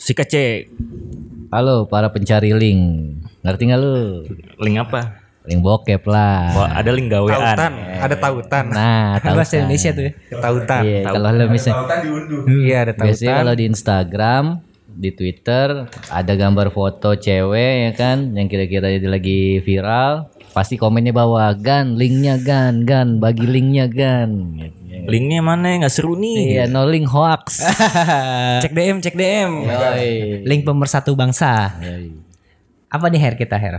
Si kecek. Halo para pencari link. Ngerti nggak lu? Link apa? Link bokep lah. Wah, ada link gawean. Tautan, ada tautan. Nah, tahu Bahasa Indonesia tuh ya. Tautan. Iya, kalau lu misalnya Iya, ada biasanya tautan. kalau di Instagram, di Twitter ada gambar foto cewek ya kan yang kira-kira dia lagi viral, pasti komennya bawah gan, linknya gan, gan, bagi linknya gan. Linknya mana? Nggak seru nih. Iya, no link hoax. Cek DM, cek DM. Yoi. Link pemersatu bangsa. Apa nih Her kita Her?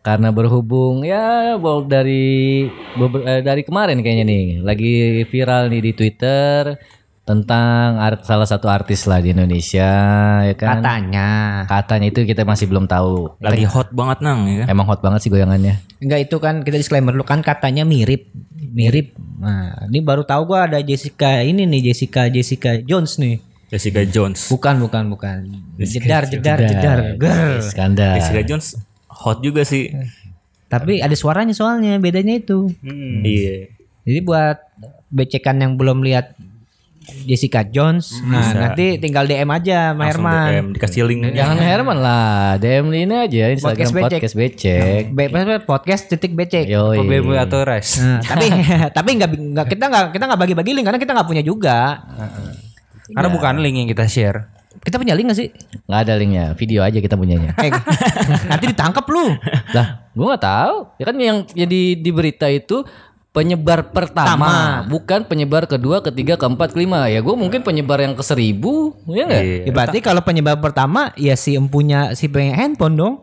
Karena berhubung ya bol- dari eh, dari kemarin kayaknya nih lagi viral nih di Twitter tentang art, salah satu artis lah di Indonesia ya kan. Katanya. Katanya itu kita masih belum tahu. Lagi hot banget nang ya. kan? Emang hot banget sih goyangannya. Enggak itu kan kita disclaimer dulu kan katanya mirip. Mirip. Nah, ini baru tahu gua ada Jessica ini nih Jessica Jessica Jones nih. Jessica Jones. Bukan, bukan, bukan. Jedar, jedar, jedar. Ger. Skandal. Jessica Jones hot juga sih. Tapi ada suaranya soalnya, bedanya itu. Iya. Jadi buat becekan yang belum lihat Jessica Jones, nah nanti tinggal DM aja sama Langsung Herman. DM, dikasih link. Jangan Herman lah, DM ini aja Instagram Podcast becek. podcast becek. Be- be- podcast titik becek. BBW atau res. Nah, tapi tapi nggak nggak kita nggak kita nggak bagi-bagi link karena kita nggak punya juga. Karena bukan link yang kita share. Kita punya link gak sih? Nggak ada linknya, video aja kita punyanya. Eh, nanti ditangkap lu. lah, gua nggak tahu. Ya kan yang yang di, di berita itu penyebar pertama, bukan penyebar kedua, ketiga, keempat, kelima. Ya gue mungkin penyebar yang ke seribu, ya nggak? Iya. Ya, berarti kalau penyebab pertama ya si empunya si pengen handphone dong.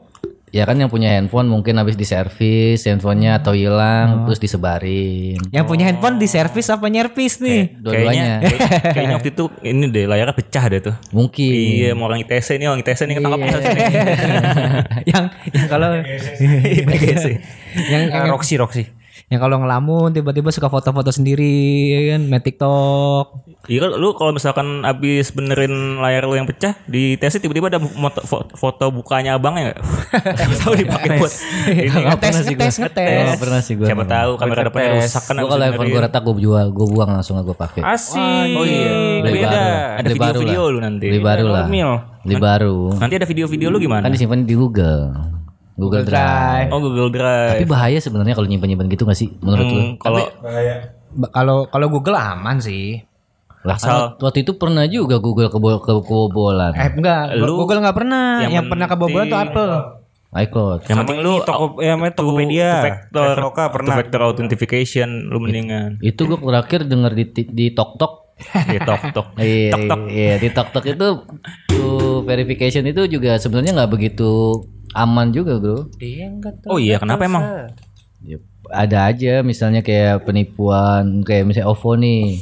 Ya kan yang punya handphone mungkin habis diservis, handphonenya atau hilang, terus disebarin. Yang punya handphone di servis apa nyervis nih? Kayaknya, Dua-duanya. kayak- kayaknya waktu itu ini deh layarnya pecah deh tuh. Mungkin. Iya, mau orang ITC nih, orang ITC nih ketangkap Iya. yang yang kalau BGC. yang Eh, Roxy, Roxy. Yang kalau ngelamun tiba-tiba suka foto-foto sendiri ya kan main TikTok. Iya kan lu kalau misalkan abis benerin layar lu yang pecah di ITC tiba-tiba ada moto- fo- foto bukanya abangnya? Siapa tahu dipakai buat ini. Ngetes, ngetes, ngetes. Nggak pernah sih gue. Siapa tahu kamera depannya rusak kan Gue kalau iPhone benerin. gue retak gue jual, gue buang langsung gue pakai. Asik. Oh iya, Beli Beda. baru. Ada video-video lah. lu nanti. Beli baru lah. Mil. Beli baru. Nanti ada video-video lu gimana? Kan disimpan di Google. Google Drive. Oh Google Drive. Tapi bahaya sebenarnya kalau nyimpan-nyimpan gitu gak sih menurut lu? Hmm, kalau Ba- Kalau kalau Google aman sih. Lah kan waktu itu pernah juga Google kebo ke kebobolan. Eh enggak, Lu- Google enggak pernah. yang Yang, pernah kebobolan tuh Apple. iCloud. yang penting lu Toko, ya, namanya Tokopedia. two factor, Traveloka pernah. two factor authentication lu mendingan. Itu gue terakhir denger di di Tok Tok. Di tok tok. Iya, iya di Tok Tok itu tuh verification itu juga sebenarnya nggak begitu aman juga bro. Oh iya, kenapa emang? Ya, ada aja misalnya kayak penipuan kayak misalnya OVO nih.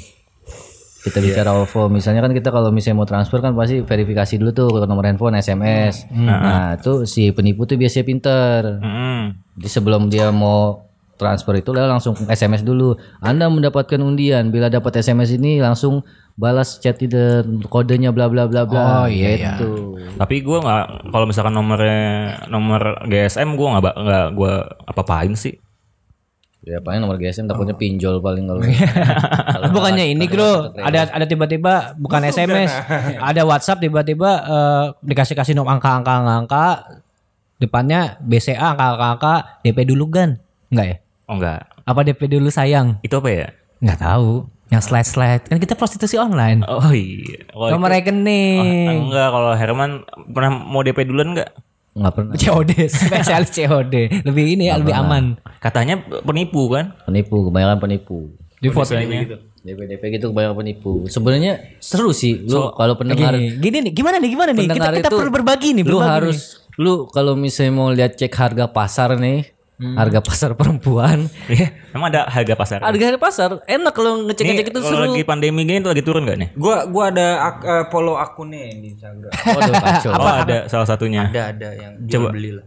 Kita bicara OVO, misalnya kan kita kalau misalnya mau transfer kan pasti verifikasi dulu tuh ke nomor handphone, SMS. Nah, itu si penipu tuh biasanya pinter. Hmm. Jadi sebelum dia mau transfer itu langsung SMS dulu. Anda mendapatkan undian. Bila dapat SMS ini langsung balas chat itu kodenya bla bla bla bla. Oh, iya, gitu. Tapi gua nggak kalau misalkan nomornya nomor GSM gua nggak nggak gua apa-apain sih. Ya paling nomor GSM takutnya pinjol paling kalau. Bukannya ini bro, ada ada tiba-tiba bukan SMS, ada WhatsApp tiba-tiba eh, dikasih kasih nomor angka-angka angka depannya BCA angka-angka DP dulu gan, enggak ya? Oh enggak. Apa DP dulu sayang? Itu apa ya? Nggak tahu. Yang slide slide kan kita prostitusi online. Oh iya. Kalau Nomor itu- rekening. enggak kalau Herman pernah mau DP duluan enggak? Nggak pernah. COD, spesialis COD. Lebih ini ya, lebih aman. Katanya penipu kan? Penipu, kebanyakan penipu. Di foto DP DP gitu kebanyakan penipu. Sebenarnya seru sih lu kalau pendengar Gini, gini nih, gimana nih, gimana nih? Kita, kita itu perlu berbagi nih, lu berbagi harus lu kalau misalnya mau lihat cek harga pasar nih Hmm. harga pasar perempuan Iya. Emang ada harga pasar? harga harga pasar enak kalau ngecek ngecek itu kalau seru lagi pandemi gini tuh lagi turun gak nih? Gua gua ada ak- eh, follow akunnya di Instagram. Waduh, kacau. oh ada salah satunya. ada ada yang jual Coba. beli lah.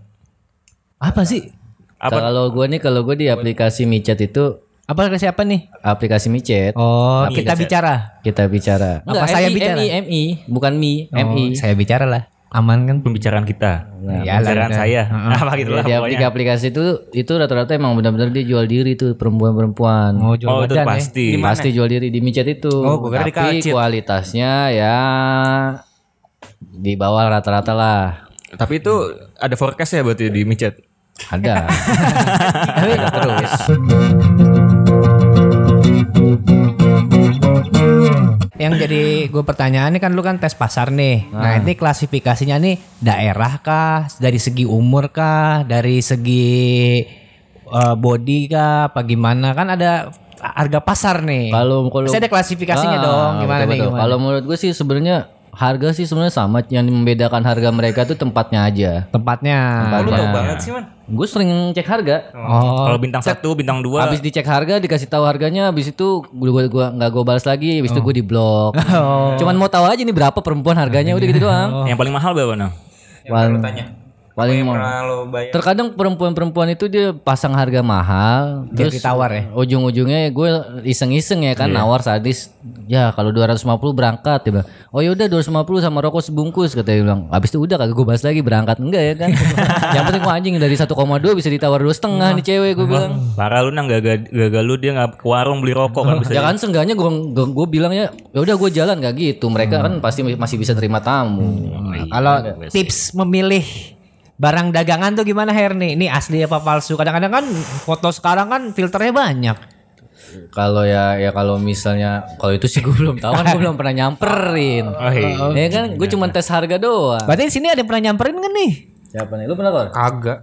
Apa sih? Kalau gue nih kalau gue di aplikasi micet itu Apa ke siapa nih? aplikasi micet Oh, kita bicara. kita bicara. Apa saya bicara? MI, MI, bukan mi, Oh, MI. saya bicara lah. Aman kan? Pembicaraan kita. Ya, Pembicaraan lah, saya. Apa gitu lah Di pokoknya. aplikasi, aplikasi itu itu rata-rata emang benar-benar dia jual diri tuh perempuan-perempuan. Oh, jual Oh itu ya. pasti. Pasti jual diri di micet itu. Oh, di Tapi kualitasnya ya Di bawah rata-rata lah. Tapi itu ada forecast ya berarti di micet. Ada. Ada terus. Yang jadi gue pertanyaan ini kan lu kan tes pasar nih. Nah, ini klasifikasinya nih daerah kah, dari segi umur kah, dari segi eh, body kah, apa gimana? Kan ada harga pasar nih. Kalau kalau ada klasifikasinya Ah, dong. Gimana betul, nih? Kalau menurut gue sih sebenarnya harga sih sebenarnya sama. Yang membedakan harga mereka tuh tempatnya aja. tempatnya. Lu Tempatnya. tau banget sih man. Gue sering cek harga. Oh, Kalau bintang satu, bintang dua. Habis dicek harga dikasih tahu harganya habis itu gua gua, gua nggak gue balas lagi habis itu gue di blok. Cuman mau tahu aja nih berapa perempuan harganya udah gitu doang. Yang paling mahal berapa nang? Paling, Tanya. Paling bayar. Terkadang perempuan-perempuan itu dia pasang harga mahal Biar ditawar ya? Ujung-ujungnya gue iseng-iseng ya kan nawar sadis. Ya kalau 250 berangkat dia bilang. Oh ya udah 250 sama rokok sebungkus katanya dia bilang. Habis itu udah kagak gue bahas lagi berangkat enggak ya kan. Yang penting gua anjing dari 1,2 bisa ditawar dua setengah nih cewek gue bilang. Parah lu nang gagal, gagal lu dia nggak ke warung beli rokok kan bisa. Ya kan seenggaknya gue gue bilang ya ya udah gue jalan gak gitu. Mereka kan pasti masih bisa terima tamu. Kalau tips memilih barang dagangan tuh gimana Her nih? Ini asli apa palsu? Kadang-kadang kan foto sekarang kan filternya banyak. Kalau ya ya kalau misalnya kalau itu sih gue belum tahu kan gue belum pernah nyamperin. Oh, iya. Ya kan gue cuma tes harga doang. Berarti di sini ada yang pernah nyamperin kan nih? Siapa nih? Lu pernah kor? Kagak.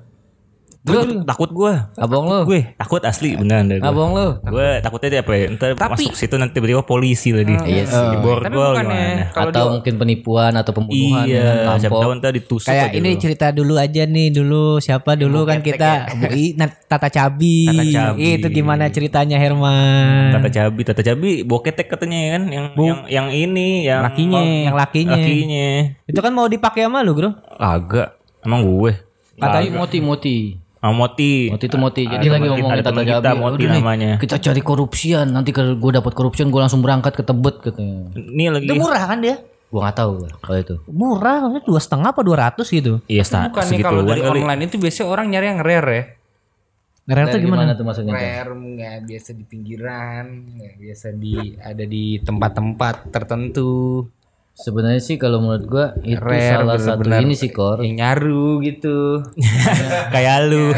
Gue takut gue. Abang lu? Gue takut asli beneran deh gue. Abang lu? Gue takutnya dia apa ya? Ntar masuk situ nanti tiba-tiba polisi lagi. Iya sih. Tapi Borgol gimana? Atau mungkin penipuan atau pembunuhan Iya, ya, siapa tahu ntar ditusuk Kayak ini lu. cerita dulu aja nih dulu siapa dulu kan kita Bu I Nat- Tata Cabi. Tata Cabi. Itu gimana ceritanya Herman? Tata Cabi, Tata Cabi boketek katanya ya kan yang yang yang ini yang Lakinya, yang lakinya. lakinya. Itu kan mau dipakai sama lu, Bro. Agak. Emang gue. Katanya moti moti. Ah, Moti. Moti itu moti. Jadi Ada lagi temen ngomongin kita, temen kita. Moti Udah nih, namanya. Kita cari korupsian. Nanti kalau gue dapat korupsian gue langsung berangkat ke Tebet katanya. Ini lagi. Itu murah kan dia? Gue nggak tahu gua kalau itu. Murah, maksudnya dua setengah apa dua ratus gitu? Iya, sta, Bukan nih kalau dari kali. online itu biasanya orang nyari yang rare ya. Ngerel tuh Dari gimana? tuh maksudnya? Rare nggak biasa di pinggiran, nggak biasa di ada di tempat-tempat tertentu. Sebenarnya sih kalau menurut gue itu Rare, salah satu bener-bener. ini sih kor. Yang nyaru gitu. Kayak lu.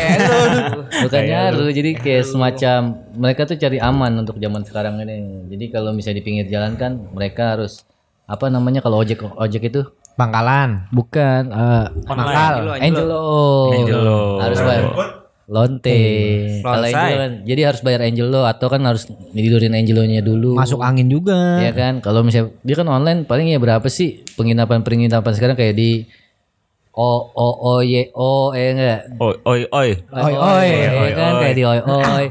Bukan nyaru, jadi kayak semacam mereka tuh cari aman untuk zaman sekarang ini. Jadi kalau misalnya di pinggir jalan kan mereka harus apa namanya kalau ojek ojek itu Pangkalan. bukan eh, Online. Angelo. Angelo. Harus bayar. Lonte. Kalau Lonsai. Angelo kan, jadi harus bayar Angelo atau kan harus tidurin Angelonya dulu. Masuk angin juga. Ya kan, kalau misalnya dia kan online paling ya berapa sih penginapan penginapan sekarang kayak di O O O Y O eh enggak Oi, oi, oi. Oi oi, kan kayak di oi oi.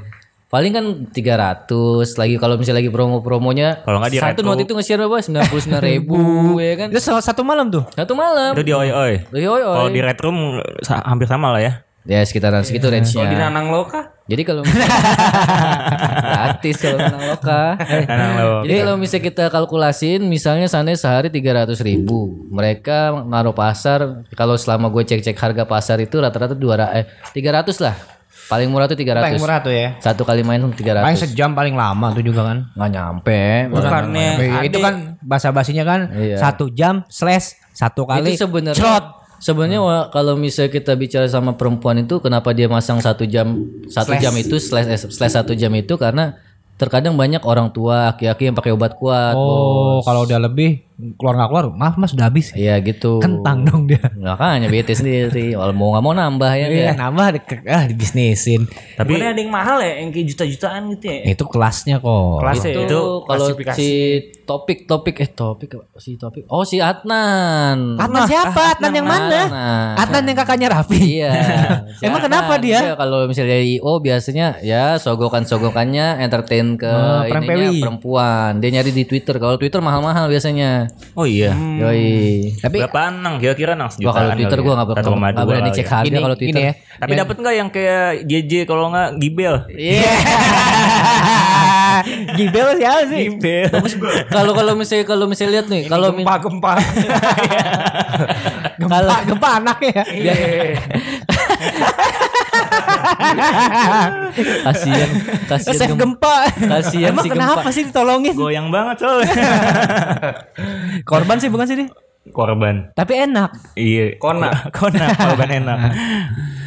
Paling kan 300 lagi kalau misalnya lagi promo-promonya. Kalau nggak di satu note itu nge-share berapa? 99 ribu ya kan. Itu satu malam tuh. Satu malam. Itu di oi, oi. Oi oi Kalau di Red Room hampir sama lah ya. Ya sekitaran segitu Kalau di range-nya. Nanang Loka, Jadi kalau gratis kalau menang loka. Tenang lo. Jadi kalau misalnya kita kalkulasin, misalnya sana sehari 300 ribu, mereka naruh pasar, kalau selama gue cek-cek harga pasar itu rata-rata dua eh 300 lah, paling murah tuh 300. Paling murah tuh ya. Satu kali main tuh 300. Paling sejam paling lama tuh juga kan. nggak nyampe. bukannya Eh, itu kan bahasa basinya kan Iya. satu jam slash satu kali. itu sebenarnya. Sebenarnya wa- kalau misalnya kita bicara sama perempuan itu kenapa dia masang satu jam satu jam itu slash eh, slash satu jam itu? Karena terkadang banyak orang tua aki-aki yang pakai obat kuat Oh, kalau udah lebih keluar nggak keluar, maaf mas udah habis. Iya gitu. Kentang dong dia. Makanya bete sendiri. Kalau mau nggak mau nambah ya. Iya, kan? nambah di- ah dibisnisin. Tapi Bukannya ada yang mahal ya yang kayak juta-jutaan gitu ya. Itu kelasnya kok. Kelasnya Itu, Itu kalau klasifikasi. si topik topik eh topik apa? si topik. Oh si Adnan. Adnan siapa? Adnan yang mana? Adnan. Adnan yang kakaknya Raffi. Iya. Si Emang Adnan. kenapa dia? Iya, kalau misalnya dari IO biasanya ya sogokan-sogokannya entertain ke Oh, ininya perempuan. Dia nyari di Twitter. Kalau Twitter mahal-mahal biasanya. Oh iya. Yoi. Tapi Berapa nang kira-kira nang Wah sejutaan kalau Twitter kali gua ya? nggak Satu koma nggak dua berani kali cek ya. harga ini, kalau ini Twitter. ya. Tapi dapat nggak yang kayak JJ kalau nggak Gibel? Iya. Gibel siapa sih? Gibel. Kalau kalau misalnya kalau misalnya lihat nih, kalau mi- gempa-gempa. Gempa, gempa anaknya ya. kasihan kasihan Save gem- gempa. Kasihan Emang si kenapa gempa. sih ditolongin? Goyang banget soalnya. Korban sih bukan sih dia? korban. Tapi enak. Iya. Kona. Kona korban enak.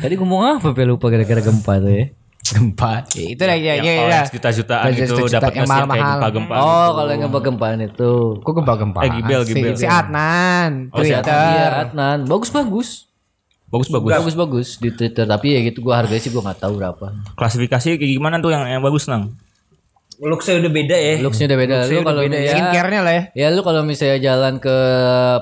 Tadi ngomong apa? Pe lupa gara-gara gempa tuh ya. Gempa. Itu lah ya, ya, ya. yang juta-jutaan itu dapat yang mesin kayak mahal-mahal. gempa-gempa. Oh, kalau yang gempa-gempaan itu. Kok gempa-gempa? Eh, Gibel, Gibel. Si, si Adnan. Oh, si Twitter. Iya, Adnan. Bagus-bagus. Bagus bagus. Bagus-bagus di Twitter, tapi ya gitu gua harganya sih gua nggak tahu berapa. Klasifikasi kayak gimana tuh yang yang bagus nang? Looksnya udah beda ya. Looksnya udah beda. Lu kalau beda ya, Skincare-nya lah ya. Ya lu kalau misalnya jalan ke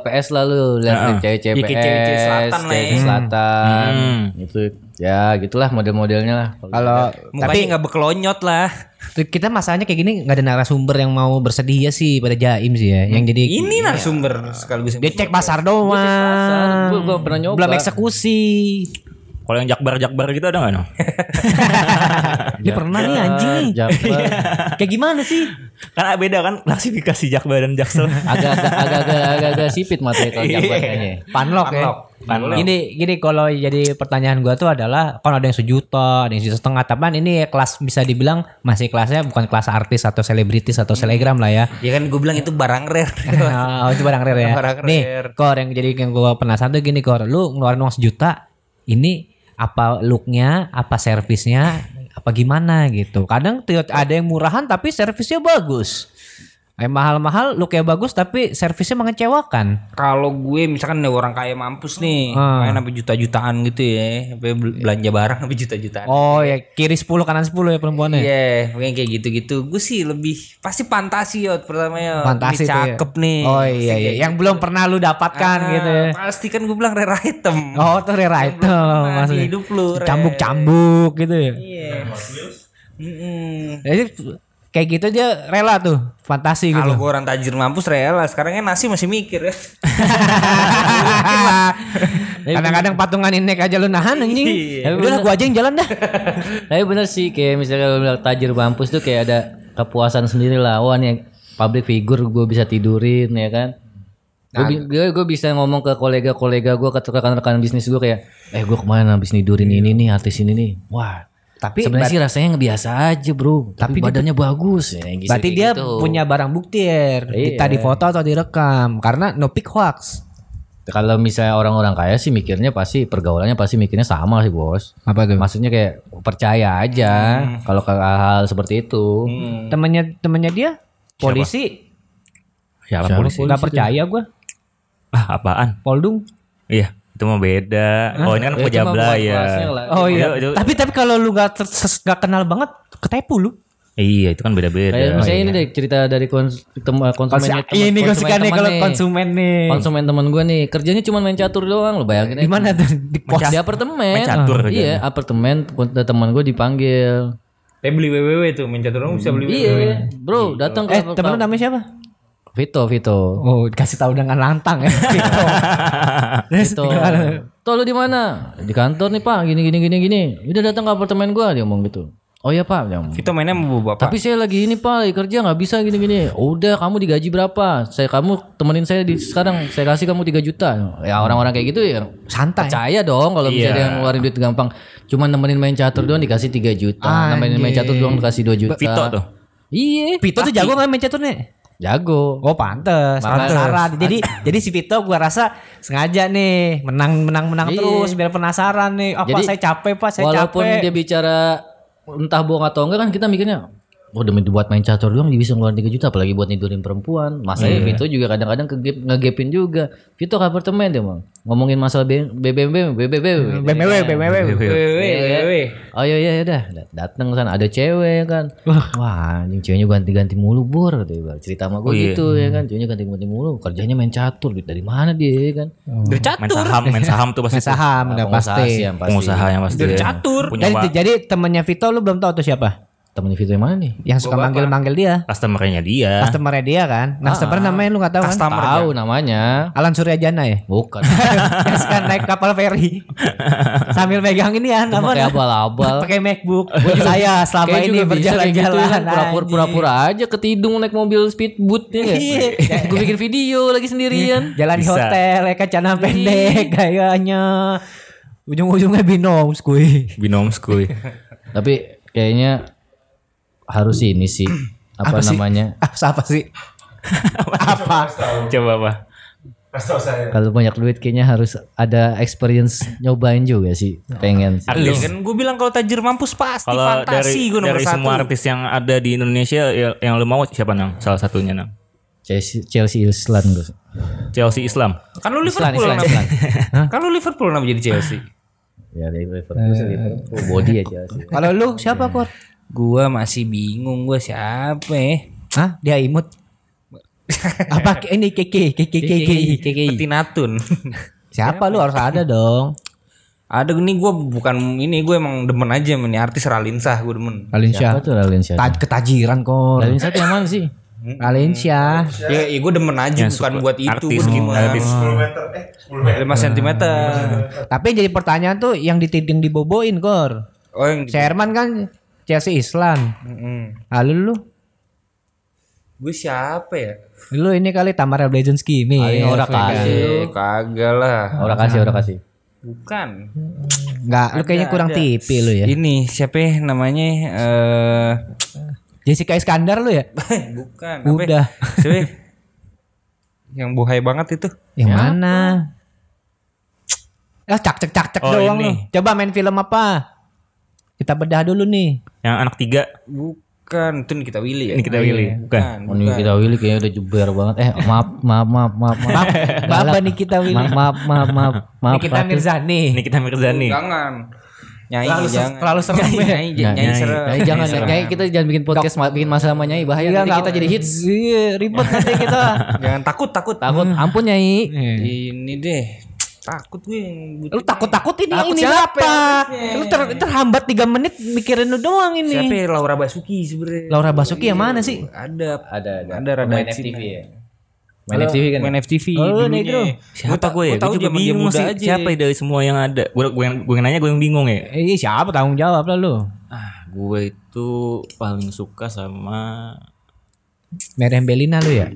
PS lah lu lihat nih cewek-cewek PS, cewek-cewek selatan lah ya. cewek selatan. Hmm. Itu ya gitulah model-modelnya lah. Kalau tapi nggak bekelonyot lah. Kita masalahnya kayak gini nggak ada narasumber yang mau bersedia sih pada Jaim sih ya. Yang jadi Ini narasumber sekaligus. dia cek pasar doang. Gua, gua pernah nyoba. Belum eksekusi. Kalau yang jakbar-jakbar gitu ada nggak nang? Dia pernah nih anjing. Jakbar. Kayak gimana sih? Kan beda kan klasifikasi jakbar dan jaksel. agak-agak agak-agak agak-agak sipit matanya kalau jakbar kayaknya. Panlok, ya. Panlok. Gini gini kalau jadi pertanyaan gua tuh adalah kan ada yang sejuta, ada yang sejuta setengah, tapi ini kelas bisa dibilang masih kelasnya bukan kelas artis atau selebritis atau selegram lah ya. Ya kan gue bilang itu barang rare. oh, itu barang rare ya. Barang Nih, rare. Kor yang jadi yang gue penasaran tuh gini Kor, lu ngeluarin uang sejuta, ini apa looknya, apa servisnya, apa gimana gitu. Kadang ada yang murahan tapi servisnya bagus. Yang mahal-mahal looknya bagus tapi servisnya mengecewakan. Kalau gue misalkan nih orang kaya mampus nih, Ah. main sampai juta-jutaan gitu ya, sampai bel- belanja barang sampai juta-jutaan. Oh ya kiri 10 kanan 10 ya perempuannya. Iya, pokoknya kayak gitu-gitu. Gue sih lebih pasti fantasi ya pertama ya. Fantasi ya. cakep nih. Oh iya iya, yang belum pernah lu dapatkan Ah, gitu ya. Pasti kan gue bilang rare item. Oh, tuh rare item maksudnya. hidup lu. Cambuk-cambuk gitu ya. Iya. Mm-mm. Jadi kayak gitu dia rela tuh, fantasi gitu. Kalau gue orang tajir mampus rela. Sekarang kan nasi masih mikir ya. Kadang-kadang patungan inek aja lu nahan anjing. Iya. Udah lah gua aja yang jalan dah. Tapi bener sih kayak misalnya kalau bilang tajir mampus tuh kayak ada kepuasan sendiri lah. Wah nih public figure gue bisa tidurin ya kan. Gue gue bisa ngomong ke kolega-kolega gue ke rekan-rekan bisnis gue kayak, eh gue kemarin habis nidurin ini nih artis ini nih. Wah. Tapi Sebenarnya sih rasanya biasa aja bro. Tapi, badannya bagus ya. gitu- berarti dia gitu. punya barang bukti ya. Iya. Kita difoto atau direkam karena no pic hoax. Kalau misalnya orang-orang kaya sih mikirnya pasti pergaulannya pasti mikirnya sama sih bos. Apa tuh? Maksudnya kayak percaya aja kalau ke hal seperti itu. Temennya temennya dia polisi Siapa Siapa polisi? nggak percaya gua. Ah apaan? Poldung. Iya itu mah beda. Oh ini kan Ya, bukan ya. Oh iya. Iya, itu- Tapi tapi kalau lu nggak ter- ses- nggak kenal banget ketipu lu. Iya itu kan beda-beda. Kayak misalnya ini deh cerita dari kons tem- konsumennya temen- ini gue suka nih kalau konsumen nih. konsumen temen gue nih kerjanya cuma main catur doang lo bayangin Di mana tuh? Di pos. di apartemen Main catur Ah, iya apartemen teman gue dipanggil Eh beli WWW tuh, main catur bisa beli WWW. iya bro datang ke Eh temen lu namanya siapa? Vito Vito Oh dikasih tahu dengan lantang ya. Vito Tuh lu di mana di kantor nih pak gini gini gini gini udah datang ke apartemen gue dia ngomong gitu oh iya pak ngomong. Vito mainnya sama bapak. Tapi saya lagi ini pak, lagi kerja nggak bisa gini-gini. Udah kamu digaji berapa? Saya kamu temenin saya di sekarang. Saya kasih kamu 3 juta. Ya orang-orang kayak gitu ya Santai. percaya dong kalau bisa Iya. dia ngeluarin duit gampang. Cuman nemenin main catur doang dikasih 3 juta. Nemenin main catur doang dikasih 2 juta. Vito tuh. Iya. Vito tuh jago nggak main catur nih? Jago. Oh pantes, Pantes. penasaran. Jadi jadi si Vito gua rasa sengaja nih menang menang menang Iya. terus biar penasaran nih. Apa Jadi, saya capek pak, saya Walaupun capek. dia bicara entah bohong atau enggak kan kita mikirnya Oh demi buat main catur doang bisa ngeluarin 3 juta apalagi buat nidurin perempuan. Masanya Vito juga kadang-kadang ngegepin juga. Vito ke apartemen dia bang. Ngomongin masalah B- BBM BBB. BMW, BMW. WWW. Oh iya iya udah datang sana ada cewek kan. Wah, ini ceweknya ganti-ganti mulu bor katanya. Cerita sama gue Oh, iya. gitu ya kan. Ceweknya ganti-ganti mulu. Kerjanya main catur. Duit dari mana dia ya kan? Dari Main catur. saham, main saham tuh pasti. Main saham udah Pengusaha pasti. sih yang pasti. Pengusaha yang pasti. Dari ya. catur. Punya Jadi, jadi temennya Vito lu belum tahu tuh siapa? Temennya Vito yang mana nih? Yang suka manggil-manggil dia. customernya dia. Customer dia kan. Nah, customer namanya lu gak tahu kan? Customer. Tahu namanya. Alan Suryajana ya? Bukan. yang suka naik kapal feri sambil megang ini ya apa Pakai abal-abal. pakai MacBook saya selama Kayak ini bisa kayak gitu berjalan-jalan ya. Pura-pura pura-pura aja ketidung naik mobil speedboot ya. Iya. Gue bikin video lagi sendirian. jalan di hotel ya kan celana pendek gayanya ujung-ujungnya binom kuy Binom skuy. Tapi kayaknya harus ini sih. Apa, Apa sih? namanya? apa apa sih apa Coba apa? Kalau banyak duit kayaknya harus ada experience nyobain juga sih. Pengen. sih. Iya kan gue bilang kalau tajir mampus pasti Kalau fantasi dari gue nomor dari satu. semua artis yang ada di Indonesia ya- yang lu mau siapa nang? Salah satunya nang. Chelsea, Chelsea Island gue. Chelsea Islam. Kan lu Liverpool Islan, nama- Islan. Kan lu Liverpool nama jadi Chelsea. Ya dari Liverpool, sih, Liverpool. body Chelsea. Kalau lu siapa kor? Gua masih bingung gue siapa ya. Hah? Dia imut. Apa ini keke keke keke Petinatun. Siapa lu harus ada dong. Ada nih gue bukan ini gue emang demen aja nih artis Ralinsa gue demen. Valencia. Apa tuh Valencia? Ta- ketajiran kor. Valencia tuh yang mana sih? Valencia. Ya, ya gue demen aja bukan suka buat itu artis gue gitu, demen. artis. 10 meter eh 10 meter 5 cm. Tapi yang jadi pertanyaan tuh yang ditiding diboboin kor. Oh yang Sherman kan Chelsea Island. Mm-mm. Lalu lu Gue siapa ya? lu ini kali Tamara Blazinski mi. Paling ora kasih. Eh, kagak lah. Orang kasih, orang kasih. Bukan. Enggak, lu kayaknya kurang tipe lu ya. Ini siapa ya namanya? Eh Jessica Iskandar lu ya? bukan. Ya? Udah. Siapa ya? Yang buhay banget itu. Yang mana? Ah, cak cak cak cak Oh, doang ini. lu. Coba main film apa? Kita bedah dulu nih. Yang anak tiga. Bukan, itu Nikita Willy ya. Ini kita pilih. Bukan. Oh, ini kita Willy kayaknya udah juber banget. Eh, maaf, maaf, maaf, maaf, maaf. Baba nih kita Willy. Maaf, maaf, maaf, maaf, maaf. Nikita. Mirzani. Ini kita Mirzani. Jangan. Nyai Terlalu jangan. terlalu serem ya. Nyai, nyai, Nyai, nyai serem. Nyai, jangan, Nyai, kita jangan bikin podcast, ma- bikin masalah sama Nyai bahaya. nanti kita jadi hits. Iya, ribet nanti kita. Jangan takut, takut. Takut, ampun Nyai. Ini deh. Takut gue. Lu takut-takut ini Takut ini siapa apa? yang Lu ter- terhambat 3 menit mikirin lu doang ini. Siapa ya? Laura Basuki sebenarnya. Laura Basuki yang mana sih? Ada. Ada, ada. Ada Main. FTV ya. Main FTV kan. Main FTV Oh. Negro. Siapa gue ya? tahu Gue juga bingung sih. aja. Siapa ya dari semua yang ada? Gue gue yang gue nanya gue yang bingung ya. Eh, siapa tanggung jawab lah lu? Ah, gue itu paling suka sama Meriam Belina lu ya?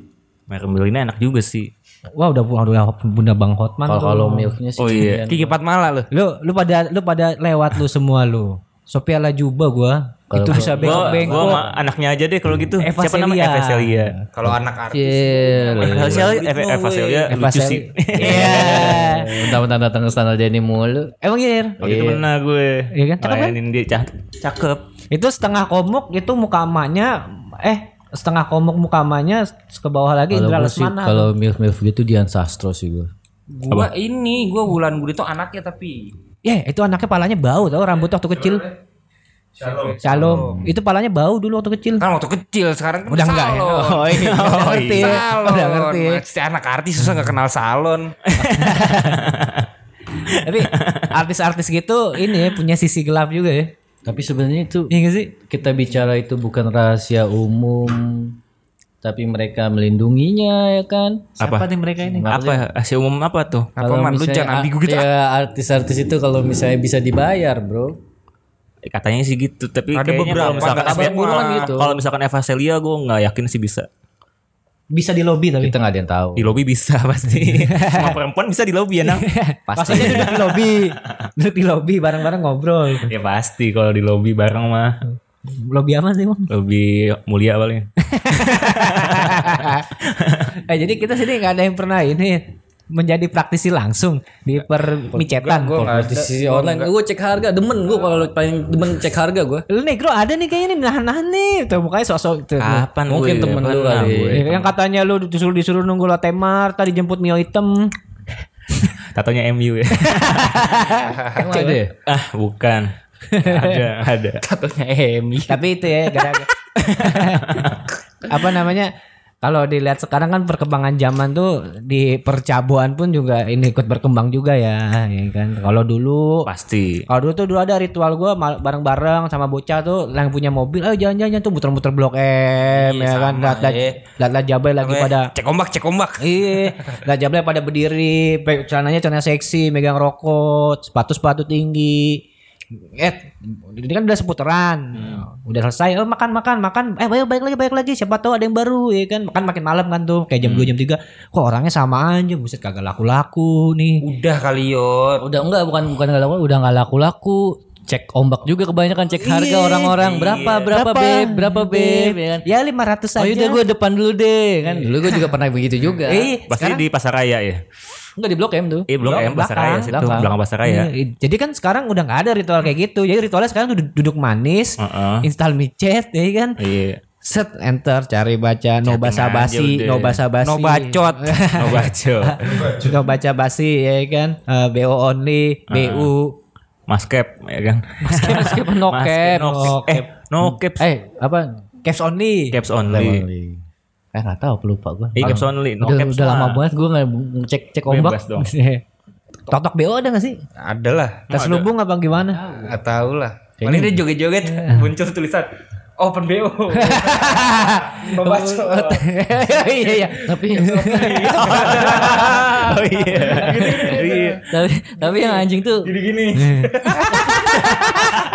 Mary Belina enak juga sih. Wah udah udah, udah bunda Bang Hotman. Kalau tuh. kalau milfnya sih. Oh iya. Kiki Patmala lu. lu lu pada lu pada lewat lu semua lu. Sophia Lajuba gua. itu bisa bengkok-bengkok. gue sama anaknya aja deh kalau gitu. Eva Siapa namanya? Eva Celia. Kalau anak artis. Eva Celia, Eva, Eva Celia Eva lucu sih. Iya. Bentar-bentar datang ke standar Denny mulu. Emang iya. Oh gitu pernah gue. Iya kan? Cakep kan? Dia cak- cakep. Itu setengah komuk itu muka emaknya eh setengah komuk muka emaknya ke bawah lagi Kalau Indra Lesmana. kalau milf milf gitu Dian Sastro sih gue. Gua ini gua bulan Gurito anaknya tapi Ya, itu anaknya palanya bau tau rambut waktu kecil. Shalom Shalom. Itu palanya bau dulu waktu kecil. kan waktu kecil sekarang kan Udah enggak ya? Oh iya, udah ngerti. Salon. Udah ngerti. Masih anak artis susah nggak kenal salon. Tapi artis-artis gitu ini ya punya sisi gelap juga ya. Tapi sebenarnya itu Iya gak sih? kita bicara itu bukan rahasia umum, tapi mereka melindunginya ya kan. Siapa nih mereka ini? Apa? Asia umum apa tuh? Apa man lu jangan ambigu gitu. Ya artis-artis itu kalau misalnya bisa dibayar, bro. Eh, Katanya sih gitu, tapi Ada kayaknya beberapa, kalau misalkan Eva- kan gitu. Kalau misalkan Eva Celia gue nggak yakin sih bisa. Bisa di lobby tapi. Kita nggak ada yang tahu. Di lobby bisa pasti. Semua perempuan bisa di lobby ya nang. Pasti. Pastinya duduk di lobby. Duduk di lobby bareng-bareng ngobrol. ya pasti kalau di lobby bareng mah. Lobby apa sih, Bang? Lebih mulia paling. eh, jadi kita sini nggak ada yang pernah ini menjadi praktisi langsung di permicetan. Ada. Kompetisi online, gue cek harga, demen gue kalau paling demen cek harga gue. Lu negro ada nih kayaknya nih nahan-nahan nih. Tuh mukanya sosok tuh. Kapan Mungkin gue? temen lu kali. gue. Ya, yang katanya lu disuruh disuruh nunggu latte mart, tadi jemput mio hitam. Tatonya MU ya. Ada ya? ah bukan. ada ada. Satunya Emi. Tapi itu ya gara-gara apa namanya? Kalau dilihat sekarang kan perkembangan zaman tuh di percabuan pun juga ini ikut berkembang juga ya, ya kan. Kalau dulu Pasti. Kalau dulu tuh dulu ada ritual gue bareng-bareng sama bocah tuh yang punya mobil, ayo jalan-jalan tuh muter-muter blok M ya kan, lihat lihat lihat jabai lagi pada Cek ombak, cek ombak. Iya, lihat jabai pada berdiri, celananya celana seksi, megang rokok, sepatu-sepatu tinggi. Eh, ini kan udah seputaran. Udah selesai, oh makan makan makan. Eh, baik baik lagi baik lagi. Siapa tahu ada yang baru ya kan. Makan makin malam kan tuh, kayak jam 2 jam 3. Kok orangnya sama aja, buset kagak laku-laku nih. Udah kali Yot. Udah enggak, bukan bukan nggak laku, udah nggak laku-laku. cek ombak juga kebanyakan cek harga orang-orang berapa berapa beb berapa beb ya kan Ya 500 oh aja. udah gue depan dulu deh kan dulu gue juga pernah begitu juga Eh, Pasti di pasar raya ya. Enggak di blok M tuh Eh, Blok M pasar raya situ, belakang. belakang pasar raya. Iya, Jadi kan sekarang udah nggak ada ritual kayak gitu. Jadi ritualnya sekarang tuh duduk manis, Heeh. install micet, ya kan. Iya. Set enter cari baca no basa basi, no basa basi. No bacot. Oh baca. no baca basi ya kan. Eh, BO only, BU. Maskep ya kan. meskipun no cap no cap. Eh, no caps. eh apa Caps only. Caps only. Eh nggak tahu pelupa gue Eh, caps only. No udah, caps udah lama banget gue nggak cek cek ombak dong. Totok BO ada gak sih? Ada lah. Tas lubung apa gimana? Nggak tahu lah. Paling dia joget-joget muncul tulisan Open BO. Membaca. Iya iya. tapi Oh iya. Iya. tapi tapi yang anjing tuh Gini-gini.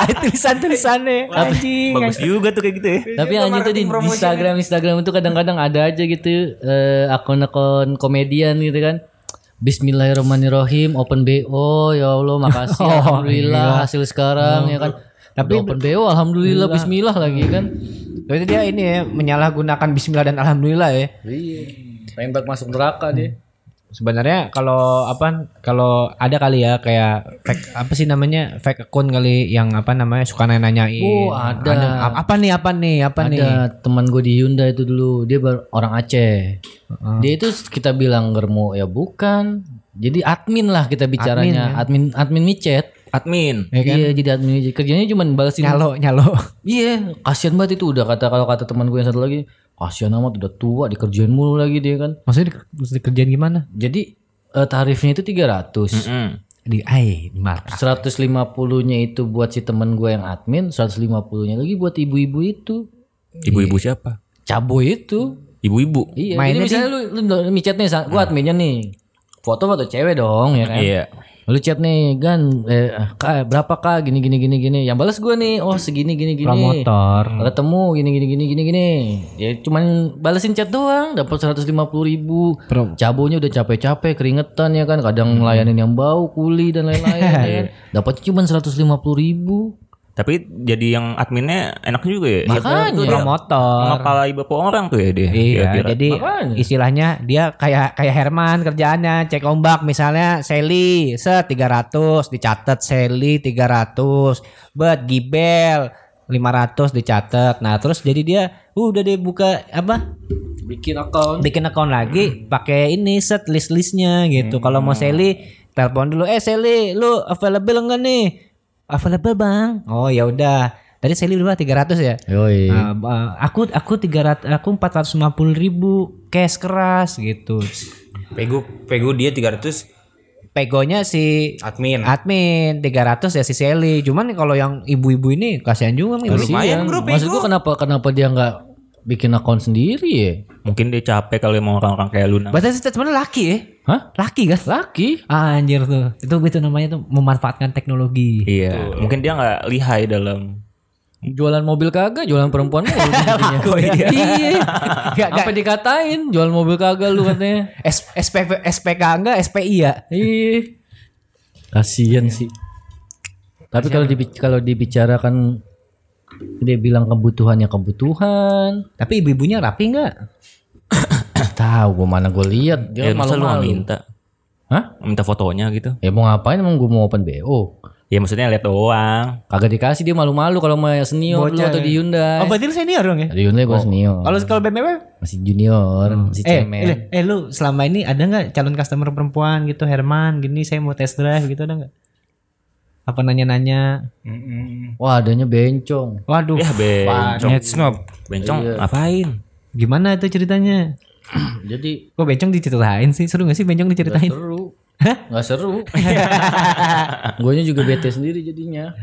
Ada tulisan-tulisannya. Anjing. Bagus juga tuh kayak gitu ya. tapi yang anjing tuh di, Instagram Instagram itu kadang-kadang ada aja gitu eh, akun-akun komedian gitu kan Bismillahirrahmanirrahim open BO ya Allah makasih alhamdulillah hasil sekarang ya kan tapi open BO alhamdulillah Bismillah lagi kan. Berarti dia ini ya menyalahgunakan bismillah dan alhamdulillah ya. iya. Tembak masuk neraka dia. Sebenarnya kalau apa kalau ada kali ya kayak fake apa sih namanya fake account kali yang apa namanya suka nanya-nanyain. Oh, ada. A- Apa nih apa nih apa nih? ada teman gue di Hyundai itu dulu dia ber- orang Aceh. Dia itu kita bilang germo ya bukan. Jadi admin lah kita bicaranya. Admin admin, micet Admin. iya jadi admin micet kerjanya cuma balesin Nyalo nyalo. iya kasihan banget itu udah kata kalau kata teman gue yang satu lagi kasihan amat udah tua dikerjain mulu lagi dia kan Maksudnya di, mesti dikerjain gimana? jadi eh, tarifnya itu 300 Hmm. Di ai di markas. 150-nya itu buat si teman gue yang admin 150-nya lagi buat ibu-ibu itu Ibu-ibu siapa? cabo itu Ibu-ibu. Iya, Mainnya jadi misalnya lu, lu micet nih, sa- gua adminnya nih. Foto foto cewek dong, ya kan? Iya. Lu chat nih, Gan, eh, kak, berapa kak? Gini gini gini gini. Yang balas gua nih, oh segini gini gini. Promotor. Ketemu gini gini gini gini gini. Ya cuman balesin chat doang, dapat 150 ribu. Pro- Cabonya udah capek-capek, keringetan ya kan. Kadang ngelayanin yang bau, kuli dan lain-lain. ya kan? Dapatnya cuma 150 ribu. Tapi jadi yang adminnya enak juga ya. Makanya. Promotor. Ngepalai bapak orang tuh ya dia. Iya, Kira-kira. jadi Makanya. istilahnya dia kayak kayak Herman kerjaannya cek ombak misalnya Sally set 300 dicatat Sally 300 buat Gibel 500 dicatat. Nah, terus jadi dia uh, udah dia buka apa? Bikin account. Bikin account lagi pakai ini set list-listnya gitu. Kalau mau Sally telepon dulu, "Eh Sally, lu available enggak nih?" Available, Bang. Oh, ya udah. Tadi Sally berapa? 300 ya? Yoi. Nah, ba- aku aku 300 aku 450 ribu cash keras gitu. Pegu pegu dia 300 Pegonya si admin. admin 300 ya si Sally. Cuman kalau yang ibu-ibu ini kasihan juga nih. Lumayan bro Maksud gua kenapa kenapa dia nggak bikin account sendiri ya? Mungkin dia capek kali mau orang-orang kayak lu. Berarti statementnya laki ya? Hah? Laki kan? Laki? Ah, anjir tuh. Itu itu namanya tuh memanfaatkan teknologi. Iya. Mungkin dia nggak lihai dalam. Jualan mobil kagak, jualan perempuan mulu jadinya. iya. Gak, Apa dikatain jual mobil kagak lu katanya? S, SPP, SPK enggak, SPI ya? Iya. Kasian sih. Tapi kalau kalau dibicarakan dia bilang kebutuhannya kebutuhan. Tapi ibu-ibunya rapi enggak? Tahu gua mana gue lihat dia Ya, masa lu nggak malu-malu. minta? Hah? Minta fotonya gitu. Ya mau ngapain emang gue mau open BO? Ya maksudnya lihat doang. Kagak dikasih dia malu-malu kalau mau senior dulu atau di Hyundai. Oh, berarti lu senior dong ya? Di Hyundai gue senior. Kalau kalau BMW Masih junior, masih Eh, cemen. eh, eh, lu selama ini ada nggak calon customer perempuan gitu Herman gini saya mau test drive gitu ada nggak? Apa nanya-nanya? Wah adanya bencong. Waduh, Ya bencong. Net snob. Bencong ngapain? gimana itu ceritanya? Jadi Kok bencong diceritain sih? Seru gak sih bencong diceritain? seru. Nggak seru. Guanya juga bete sendiri jadinya.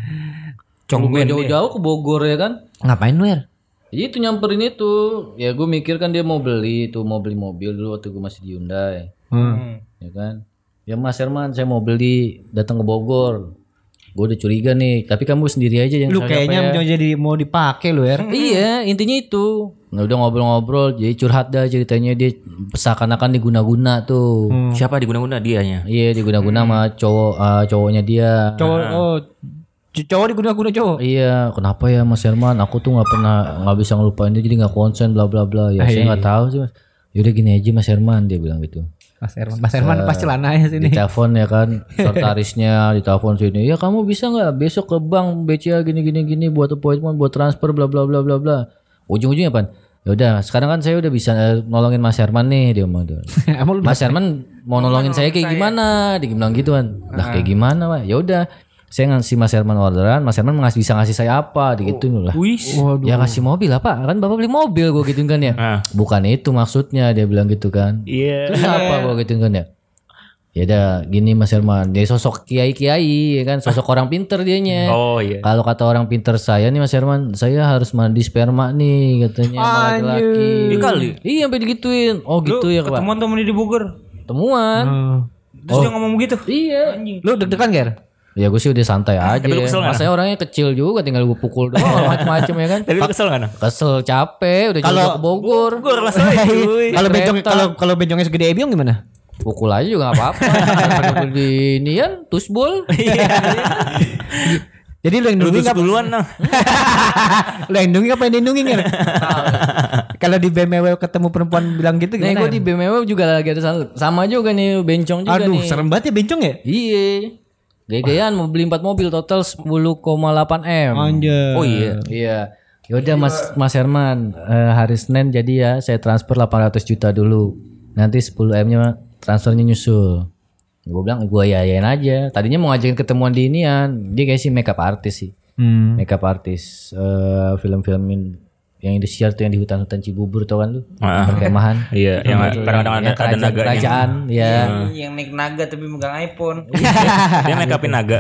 Congwen jauh-jauh ke Bogor ya kan. Ngapain lu ya? Ya itu nyamperin itu. Ya gue mikir kan dia mau beli tuh mau beli mobil dulu waktu gue masih di Hyundai. Hmm. Ya kan. Ya Mas Herman saya mau beli datang ke Bogor. Gue udah curiga nih. Tapi kamu sendiri aja yang Lu kayaknya ya? mau jadi mau dipakai lu ya? Iya intinya itu. Nah udah ngobrol-ngobrol. Jadi curhat dah ceritanya dia seakan-akan diguna-guna tuh. Siapa diguna-guna dianya? Iya diguna-guna sama cowok eh, cowoknya dia. Cowok oh C- Cowok diguna-guna cowok. Iya, kenapa ya Mas Herman? Aku tuh nggak pernah nggak bisa ngelupain dia jadi nggak konsen bla bla bla. Ya saya nggak tahu sih Mas. Yaudah gini aja Mas Herman dia bilang gitu. Mas Herman, Mas Herman pas celananya sini. Ditelepon ya kan sekretarisnya ditelepon sini. Ya kamu bisa nggak besok ke bank BCA gini gini gini buat appointment buat transfer bla bla bla bla bla. Ujung-ujungnya apa? Ya udah, sekarang kan saya udah bisa eh, nolongin Mas Herman nih dia ngomong tuh. Emang lu Mas Herman mau nolongin saya kayak gimana? Dia bilang gitu kan. Lah kayak gimana, Pak? Ya udah, saya ngasih Mas Herman orderan, Mas Herman ngasih bisa ngasih saya apa? Digituin lah. Wis. Ya ngasih mobil apa? Kan Bapak beli mobil gue gituin kan ya. Ah. Bukan itu maksudnya dia bilang gitu kan. Iya. Terus apa gue gituin kan ya? Ya udah gini Mas Herman, dia sosok kiai-kiai ya kan, sosok orang pinter dianya. Oh iya. Kalau kata orang pinter saya nih Mas Herman, saya harus mandi sperma nih katanya sama laki-laki. Iya kali. Iya sampai digituin. Oh gitu ya Pak. Ketemuan tuh sama dia di Bogor. Temuan. Terus dia ngomong begitu. Iya. lu deg-degan Ger? Ya gue sih udah santai aja. Tapi lu kesel orangnya kecil juga, tinggal gue pukul doang macam-macam ya kan. Tapi lu kesel kan? Kesel, capek, udah kalau ke Bogor. Rasain cuy. Kalau bencong kereta. kalau kalau bencongnya segede Ebiong gimana? Pukul aja juga gak apa-apa. Di inian, tusbol. Jadi lu yang Lu nungguin apa? duluan nah. Lu yang nungguin apa yang dilindungin Ger? Kalau di BMW ketemu perempuan bilang gitu Nih gimana? gue di BMW juga lagi ada sama, juga nih, bencong juga Aduh, nih. serem banget ya bencong ya? Iya. Gaya-gayaan mau beli 4 mobil total 10,8 M. Anjir. Oh iya. Iya. Yaudah Mas Mas Herman, eh, hari Senin jadi ya saya transfer 800 juta dulu. Nanti 10 M-nya transfernya nyusul. Gue bilang gue yayain aja. Tadinya mau ngajakin ketemuan di inian. Dia kayak sih makeup artist sih. Hmm. Makeup artist eh film-film yang di share tuh yang di hutan-hutan Cibubur tau kan lu? Ah. Perkemahan. Iya, yang kadang-kadang ada, Yang ada kerajaan, naganya. kerajaan, ya. Yang naik naga tapi megang iPhone. Dia make upin naga.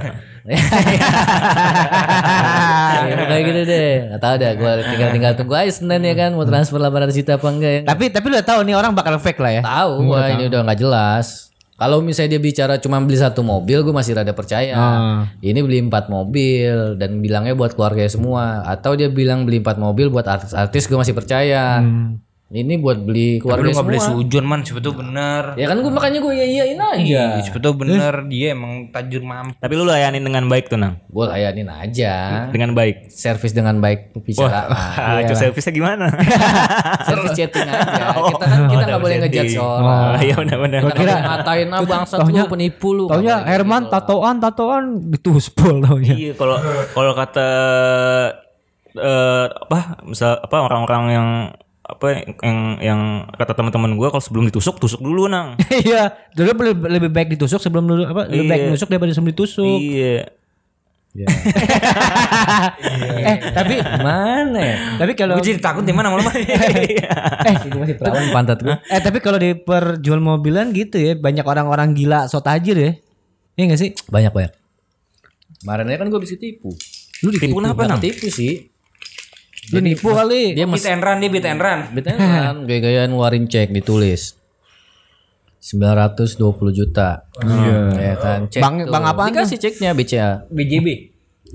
Ya, kayak gitu deh. Gak tau dah, gue tinggal tinggal tunggu aja Senin ya kan mau transfer 800 juta apa enggak ya. Tapi tapi lu udah tahu nih orang bakal fake lah ya. Tahu, wah ini udah nggak jelas. Kalau misalnya dia bicara cuma beli satu mobil, gue masih rada percaya. Ah. Ini beli empat mobil dan bilangnya buat keluarga semua. Atau dia bilang beli empat mobil buat artis-artis, gue masih percaya. Ini buat beli Tapi keluarga lu gak semua. boleh sujon man, tuh bener. Ya kan gue makanya gue iyain aja. Iya, tuh bener dia emang tajur mampu. Tapi lu layanin dengan baik tuh nang. Gue layanin aja. Dengan baik. Servis dengan baik pembicaraan. Ah, itu servisnya gimana? Servis chatting aja. Kita kan kita nggak boleh ngejudge orang. Oh, iya benar-benar. Kita nggak ngatain ah bangsat lu penipu lu. Taunya Herman tatoan tatoan dituspol taunya. Iya, kalau kalau kata eh apa misal apa orang-orang yang apa yang yang kata teman-teman gue kalau sebelum ditusuk tusuk dulu nang. Iya, dulu lebih, lebih baik ditusuk sebelum dulu apa? Lebih baik Iya. nusuk daripada sebelum ditusuk. iya. eh, tapi Mana ya? tapi kalau Gue jadi takut di mana lama eh Itu masih perawan pantat gue. eh tapi kalau di perjual mobilan gitu ya, banyak orang-orang gila so tajir ya. Iya gak sih? Banyak banyak. Kemarin kan gue bisa tipu. Lu Tipu kenapa Nggak nang? tipu sih. Lu nipu kali. Dia Beat and run dia beat and run. Betul kan gaya-gayaan ngeluarin cek ditulis 920 juta. Ya kan cek. Bang- tuh. bang apaan Dikasih ceknya BCA. BJB.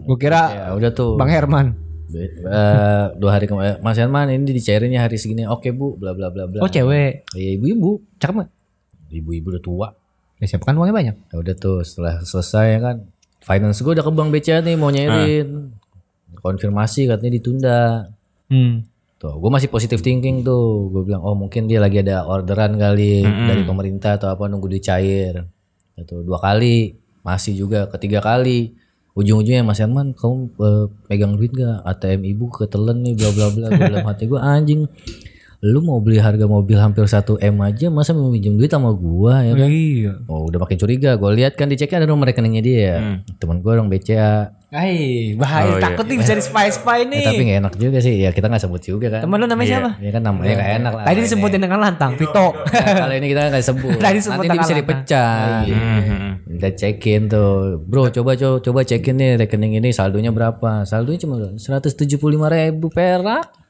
Gua kira Ya udah tuh. Bang Herman. Eh, dua hari kemarin Mas Herman ini dicairinnya hari segini. Oke Bu, bla bla bla bla. Oh, cewek. Iya ibu-ibu. Cakep gak? Ibu-ibu udah tua. Ya siapa kan uangnya banyak. Ya udah tuh setelah selesai ya kan finance gue udah ke bank BCA nih mau nyairin. Konfirmasi katanya ditunda. Hmm. Tuh, gue masih positive thinking tuh. Gue bilang, oh mungkin dia lagi ada orderan kali dari pemerintah atau apa nunggu dicair. Itu dua kali, masih juga ketiga kali. Ujung-ujungnya Mas Herman, kamu eh, pegang duit gak? ATM ibu ketelen nih, bla bla bla. Gue dalam hati gue anjing. Lu mau beli harga mobil hampir 1 m aja, masa mau minjem duit sama gua ya kan? Iya. Oh udah makin curiga. Gue lihat kan diceknya ada nomor rekeningnya dia. Temen gue orang BCA. Hai, bahaya takut nih bisa di spy spy Ya, nih. tapi gak enak juga sih. Ya kita nggak sebut juga kan. Temen lu namanya siapa? Ya kan namanya gak enak lah. Tadi disebutin dengan lantang, Vito. Nah, kalau ini kita nggak sebut. Tadi sebut Nanti dia bisa dipecah. Kita cekin tuh, bro. Coba coba coba cekin nih rekening ini saldonya berapa? Saldonya cuma 175 ribu perak.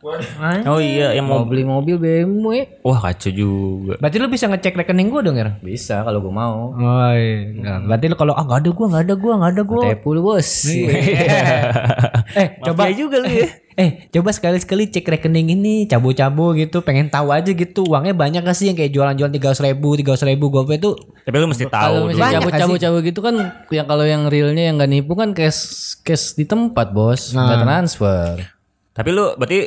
Oh iya, yang Mau mau beli mobil BMW Wah, kacau juga. Berarti lu bisa ngecek rekening gua dong, ya? bisa kalau gue mau. Oh iya. Berarti lu kalau ah enggak ada gua, enggak ada gua, enggak ada gua. Tepu lu bos. eh, coba juga lu ya. Eh coba sekali-sekali cek rekening ini Cabo-cabo gitu Pengen tahu aja gitu Uangnya banyak gak sih yang kayak jualan-jualan 300 ribu 300 ribu GoPay tuh Tapi lu mesti Kalau tahu misalnya nggak cabut cabut gitu kan yang kalau yang realnya yang nggak nipu kan cash cash di tempat bos nggak transfer. Tapi lu berarti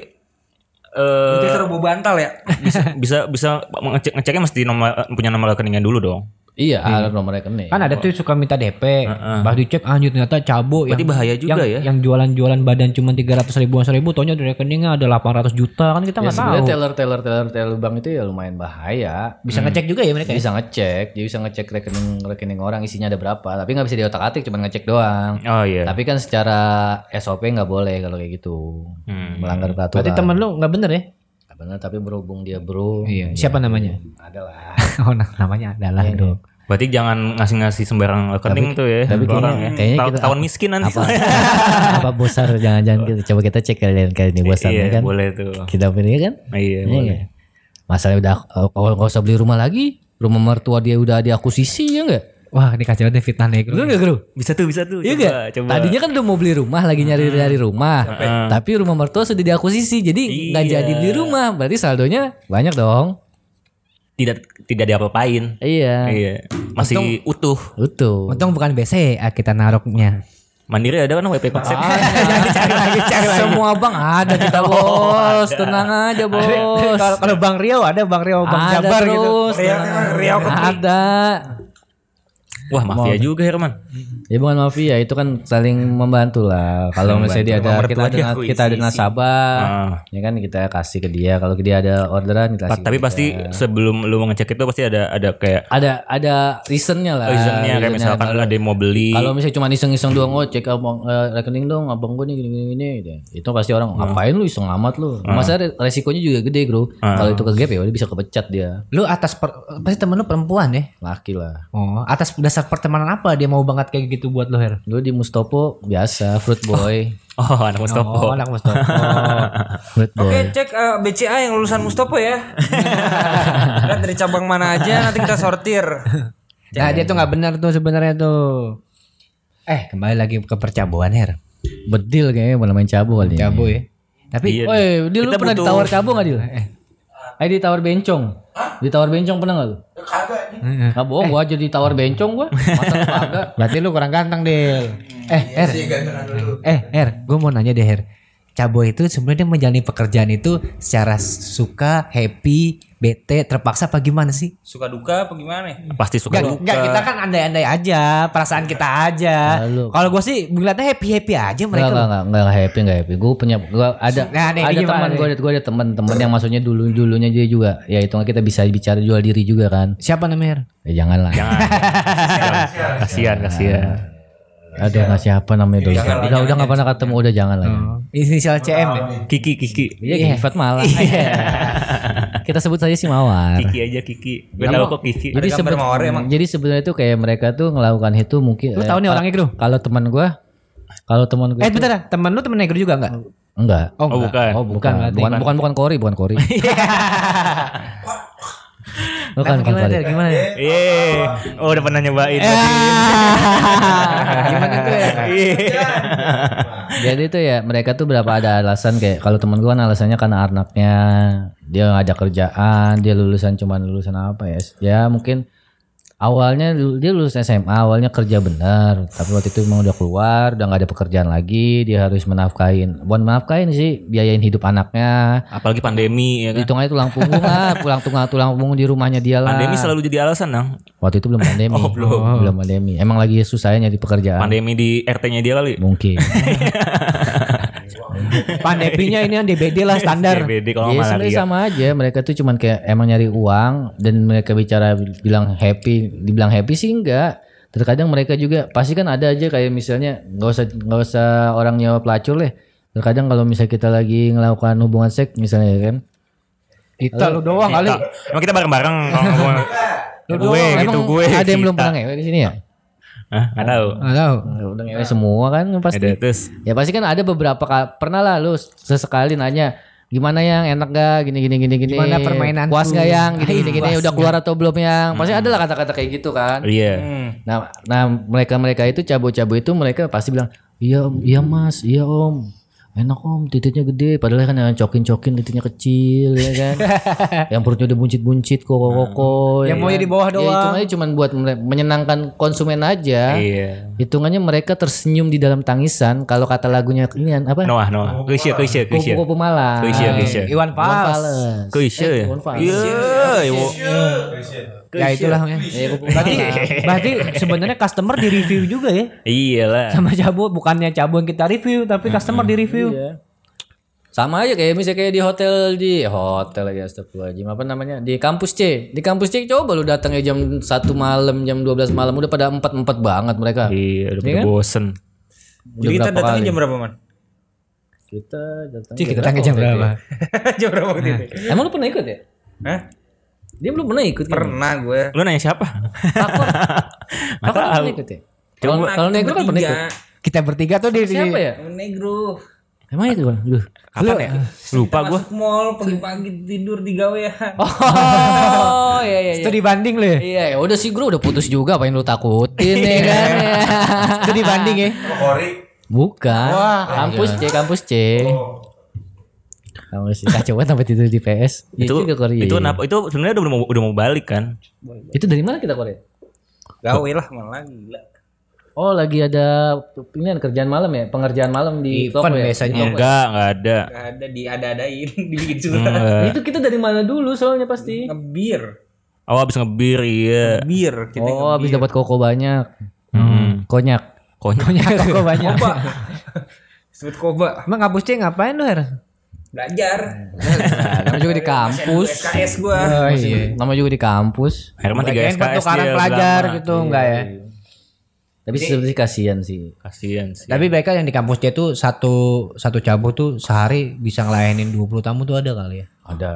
eh Itu terlalu bantal ya. bisa bisa bisa ngecek ngeceknya mesti nomor punya nomor rekeningnya dulu dong. Iya, ada nomor rekening. Kan ada tuh suka minta DP Pas dicek anjir ternyata cabo Berarti bahaya juga yang, ya. Yang jualan-jualan badan cuma 300 ribuan seribu Taunya di rekeningnya ada 800 juta Kan kita ya, nggak sebenarnya tahu teller teller teller teller bank itu ya lumayan bahaya. Bisa ngecek juga ya mereka ya? Bisa ngecek, dia bisa ngecek rekening rekening orang isinya ada berapa. Tapi nggak bisa diotak atik, cuma ngecek doang. Oh iya. Tapi kan secara SOP nggak boleh kalau kayak gitu, Hmm. melanggar peraturan. Berarti temen lu nggak bener ya? Benar, tapi berhubung dia bro, Iya Siapa namanya? adalah. oh nah, namanya adalah bro Berarti jangan ngasih-ngasih sembarang rekening tuh ya. tapi kayaknya- orang ya. kayaknya Tahu- kita- Ketahuan miskin nanti. apa apa bosar jangan-jangan kita coba kita cek kalian kali ini bosar iya, kan boleh tuh. kita pilih kan Iya, Iya boleh. masalahnya udah oh, kalau nggak usah beli rumah lagi rumah mertua dia udah diakusisi ya enggak Wah ini kacau deh fitnah negro Betul nggak bro? Bisa tuh, bisa tuh. Iya Coba, gak? coba. Tadinya kan udah mau beli rumah lagi nyari-nyari rumah, tapi rumah mertua sudah diakusisi, jadi nggak Iya. jadi beli rumah. Berarti saldonya banyak dong. tidak tidak diapa-apain. Iya, Iya. Masih utuh. betul. Untung bukan BCA kita naruhnya Mandiri ada kan WP konsep. Jangan dicari lagi, cari lagi. Semua bang ada kita bos, tenang aja bos. Kalau Bang Rio ada Bang Rio Bang ada Jabar gitu terus, tenang. Riau ada. Wah, mafia juga Herman. Ya bukan mafia, itu kan saling membantu lah. Kalau misalnya dia ada kita ada kita ada nasabah, Ah. ya kan kita kasih ke dia. Kalau dia ada orderan kita kasih. Tapi ke pasti dia. sebelum lu ngecek itu pasti ada ada kayak ada ada reasonnya lah. reasonnya kayak reasonnya. misalkan Kalau- ada yang mau beli. Kalau misalnya cuma iseng-iseng doang, oh cek abang eh, rekening dong, abang gue nih gini gini gini, gitu. itu pasti orang ngapain lu iseng amat lu. Masa re- resikonya juga gede bro. Kalau itu ke gap ya udah bisa kepecat dia, Lu atas per, pasti temen lu perempuan ya laki lah. Oh atas dasar pertemanan apa dia mau banget kayak gitu buat lu Her Lu di Mustopo biasa fruit boy, oh, anak Mustopo. Oh anak Mustofa fruit boy. Oke, cek eh, BCA yang lulusan Mustopo ya. Lihat dari cabang mana aja nanti kita sortir. Nah dia tuh nggak benar tuh sebenarnya tuh Eh kembali lagi ke percabuan Her Bedil kayaknya mau main cabo kali. Cabo ya Tapi Iya. Woi, dia lu pernah butuh- ditawar cabo gak Dil? Eh. Ayo ditawar bencong. Ditawar bencong pernah gak lu? Kagak nih. Nggak bohong gua aja ditawar bencong gua. Masa kagak? Berarti lu kurang ganteng Del Eh Her Sih gantengan dulu. Eh Her gue mau nanya deh Her Cabo itu sebenarnya menjalani pekerjaan itu secara suka, happy, bete, terpaksa apa gimana sih? Suka duka apa gimana? ya? Pasti suka Enggak, duka. enggak kita kan andai-andai aja, perasaan kita aja. Kalau gue sih ngeliatnya happy-happy aja mereka. enggak, enggak, enggak happy, enggak happy. Gue punya, gue ada, Nah, nih, ada teman gue, gue ada teman-teman yang maksudnya dulu dulunya dia juga. Ya itu kita bisa bicara jual diri juga kan. Siapa namanya? Ya jangan lah. Jangan. kasihan, kasihan. Ada nggak siapa namanya dulu. Udah, udah nggak pernah ketemu, udah jangan lah. ya. Inisial CM ya? Kiki, Kiki. Iya, Kifat malah. kita sebut saja si Mawar. Kiki aja Kiki. Gue tahu kok Kiki. Jadi Ada gambar seben- Mawar emang. jadi sebenarnya tuh kayak mereka tuh melakukan itu mungkin. Lu eh, tahu nih orangnya, Bro? Kalau teman gue, kalau teman gue Eh bentar, temen lu temen negro juga enggak? enggak. Oh, bukan. Oh bukan, berarti. bukan, bukan, bukan Kori, bukan Kori. bukan, bukan gimana, Kori. Der? Gimana? Der? Iya. Oh, udah pernah nyobain. gimana tuh ya? Iya. Jadi tuh ya mereka tuh berapa ada alasan kayak kalau temen gue kan alasannya karena anaknya dia nggak ada kerjaan, dia lulusan cuman lulusan apa ya? Ya mungkin awalnya dia lulus SMA, awalnya kerja benar, tapi waktu itu emang udah keluar, udah nggak ada pekerjaan lagi, dia harus menafkahin. Bukan menafkahin sih, biayain hidup anaknya. Apalagi pandemi ya kan. Hitungnya tulang punggung lah, pulang tulang tulang punggung di rumahnya dia lah. Pandemi selalu jadi alasan dong. Waktu itu belum pandemi. Oh, belum. belum pandemi. Emang lagi susahnya nyari pekerjaan. Pandemi di RT-nya dia kali. Mungkin. Pandeminya ini yang DBD lah standar. DBD kalau Ya nggak sebenarnya malaria. sama aja mereka tuh cuman kayak emang nyari uang dan mereka bicara bilang happy dibilang happy sih enggak terkadang mereka juga pasti kan ada aja kayak misalnya nggak usah nggak usah orang nyawa pelacur deh terkadang kalau misalnya kita lagi melakukan hubungan seks misalnya ya kan Kita lu doang kali. Kita- Emang kita bareng-bareng gue gitu gue. ada yang belum pernah ngewe di sini ya Hah, nggak tahu. Enggak tahu. udah ngewe semua kan pasti. Ada terus. ya pasti kan ada beberapa kali pernah lah lu sesekali nanya gimana yang? Enak gak gini gini gini gini. Gimana permainanku? puas gak yang? Gini gini gini. Udah keluar atau belum yang? Pasti ada lah kata-kata kayak gitu kan. Iya. Nah, nah mereka mereka itu cabo-cabo itu mereka pasti bilang iya om, iya mas, iya om. Enak om titiknya gede padahal kan yang cokin-cokin titiknya kecil ya kan yang perutnya udah buncit-buncit koko-koko Yang ya maunya kan? di bawah ya, doang. hitungannya cuma buat menyenangkan konsumen aja Iya. hitungannya mereka tersenyum di dalam tangisan kalau kata lagunya ini apa Noah, Noah. Keisha, Keisha, Keisha. kupu-kupu malam Keisha, Keisha. Iwan Iwan Fals. Fals. Keisha ya? Iwan Fals. Iya, iya. Ya itulah ya. Ya, kupu-kupu Berarti berarti sebenarnya customer di review juga ya. Iyalah. Sama Cabu bukannya Cabu yang kita review tapi customer di review. Iya. Sama aja kayak misalnya kayak di hotel di hotel lagi astagfirullahaladzim apa namanya di kampus C di kampus C coba lu datang ya jam satu malam jam 12 malam udah pada empat empat banget mereka Iya, udah pada kan? bosen. Udah Jadi kita datangnya jam berapa man? kita datang kita tanya jam berapa? jam berapa waktu itu? emang lu pernah ikut ya Hah? Dia belum pernah ikut kan? Pernah gue. Lu nanya siapa? Aku Aku pernah ikut ya kalau kalau negro kan pernah ikut Kita bertiga tuh di, di siapa ya Negro. emang itu kan Duh. Kapan ya? Lupa gua. Masuk mall pagi-pagi tidur di gawean. oh iya iya iya studi banding lu ya. Iya, ya udah sih bro udah putus juga apa yang lu takutin ya kan ya. Studi banding ya. Kori. Bukan. kampus C, kampus C. Kampus C. Kacau banget sampai tidur di PS. Itu juga Korea. itu kenapa? Itu sebenarnya udah mau udah mau balik kan? Itu dari mana kita Korea? Gawe lah malah gila. Oh, lagi ada ini kerjaan malam ya, pengerjaan malam di toko Event ya. biasanya. Enggak, enggak ada. Gak ada diada-adain dibikin surat. Enggak. Itu kita dari mana dulu soalnya pasti. Ngebir. Oh, habis ngebir iya. Bir kita Oh, habis dapat koko banyak. Hmm. Konyak. Konyak. Kok banyak. Sebut koba. Emang ngapus ngapain lu Her? Belajar. Nah, namanya juga di kampus. SKS gua. Oh iya. Namanya juga di kampus. Herman 3 Lagian SKS kan tukaran dia pelajar lama. gitu enggak ya. Tapi sebenarnya kasihan sih. Kasihan sih. Tapi mereka yang di kampus C tuh satu satu cabut tuh sehari bisa ngelayanin 20 tamu tuh ada kali ya. Ada.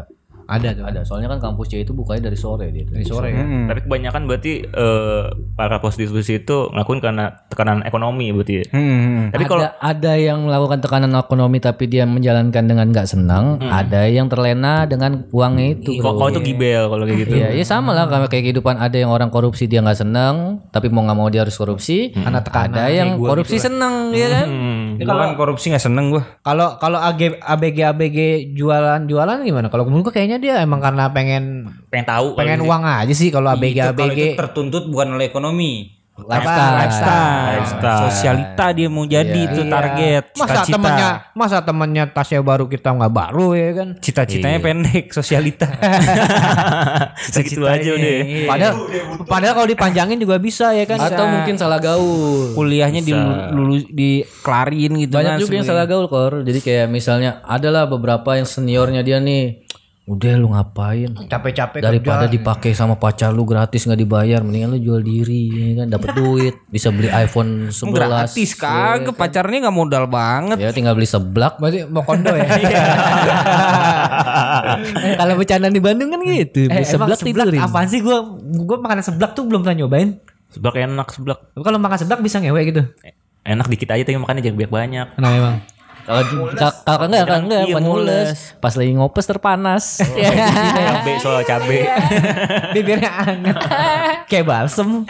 Ada tuh. Ada. Soalnya kan kampus C itu bukanya dari sore dia. Dari sore ya. Tapi kebanyakan berarti eh, para prostitusi itu ngelakuin karena tekanan ekonomi berarti. ya. Hmm. Tapi kalau ada, ada yang melakukan tekanan ekonomi tapi dia menjalankan dengan nggak senang, ada yang terlena dengan uangnya itu. kok bro. kok itu gibel kalau kayak gitu. Iya, ya sama lah kayak kayak kehidupan ada yang orang korupsi dia nggak senang, tapi mau nggak mau dia harus korupsi. Karena tekanan Ada yang korupsi seneng, ya kan? Hmm. Kalau kan korupsi gak seneng gua. Kalau kalau ABG ABG jualan jualan gimana? Kalau menurut kayaknya dia emang karena pengen Pengen tahu pengen uang aja sih kalau ABG Itu kalau ABG. itu tertuntut bukan oleh ekonomi. Lifestyle. Lifestyle. Lifestyle. Sosialita dia mau jadi itu target. Masa Cita-cita. temennya masa temennya tasnya baru kita nggak baru ya kan? Cita-citanya pendek, sosialita. Segitu aja udah. Padahal padahal kalau dipanjangin juga bisa ya kan? Atau mungkin salah gaul. Kuliahnya di lulus dikelarin gitu Banyak kan. juga yang salah gaul kor. Jadi kayak misalnya adalah beberapa yang seniornya dia nih. Udah lu ngapain? capek-capek Daripada dipakai sama pacar lu gratis nggak dibayar, mendingan lu jual diri, ya kan? Dapat duit, bisa beli iPhone 11. gratis kagak pacarnya nggak modal banget. Ya tinggal beli seblak. Berarti mau kondo ya? Kalau bercanda di Bandung kan gitu, beli eh, seblak seblak tidurin. apaan sih gue gue makanan seblak tuh belum pernah nyobain. Seblak enak seblak. Kalau makan seblak bisa ngewe gitu. Enak dikit aja tapi makannya jangan banyak-banyak. Kenapa emang? Kalau ka- kalau enggak kan enggak Iya, bukan mules. Pas lagi ngopes terpanas. cabe soal cabe. Bibirnya anget. Kayak balsem.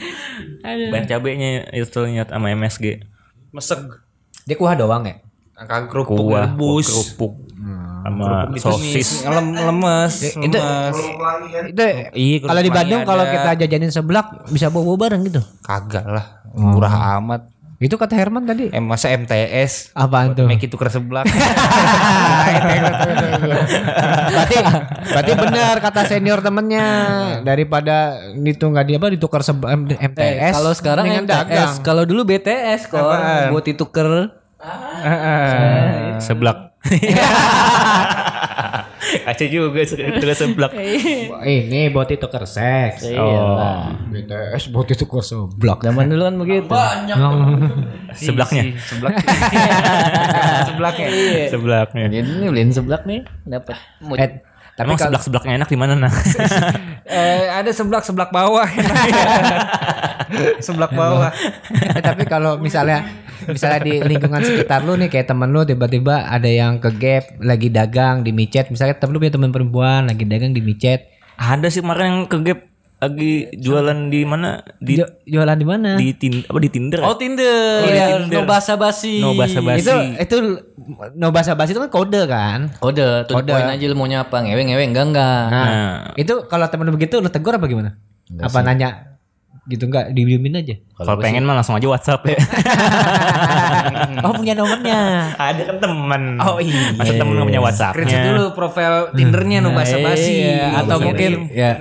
Ban cabenya itu ternyata sama MSG. Meseg. Dia kuah doang ya? Kagak kerupuk Kuah, rebus. kerupuk, sama sosis. Lem, lemes, itu- lemes. Itu Iya, kalau di Bandung kalau kita jajanin seblak bisa bawa bareng gitu. Kagak lah, murah amat. Itu kata Herman tadi. Eh masa MTS Apaan tuh? Make itu seblak. berarti berarti benar kata senior temennya daripada itu nggak dia apa ditukar seb- M- Eh, MTS kalau sekarang MTS, kalau dulu BTS kok buat dituker. Seblak. Aceh juga suka seblak. ini buat ditukar seks Oh, BTS buat ditukar seblak Zaman dulu kan begitu. seblaknya. seblak. Seblaknya. Seblaknya. Ini beliin seblak nih, dapat. Tapi Emang kalau seblak-seblaknya enak di mana nah? Eh ada seblak seblak bawah. seblak bawah. eh, tapi kalau misalnya misalnya di lingkungan sekitar lu nih kayak temen lu tiba-tiba ada yang ke gap lagi dagang di micet misalnya temen lu punya temen perempuan lagi dagang di micet Ada sih kemarin yang ke gap lagi jualan di mana di Ju- jualan di mana? di tin apa di Tinder. Oh Tinder, ya, no basa basi. No basa-basi. itu itu no bahasa basi itu kan kode kan. Kode, tuh Kode. poin aja lu maunya apa, ngewe ngewe enggak enggak. Nah, Nah. itu kalau temen lu begitu lu tegur apa gimana? apa nanya gitu enggak didiemin aja. Kalau pengen mah langsung aja WhatsApp ya. oh punya nomornya. Ada kan teman. Oh, iya. Masa temen nggak punya WhatsAppnya. Screenshot dulu profil Tindernya nu basa-basi. Iya, atau mungkin ya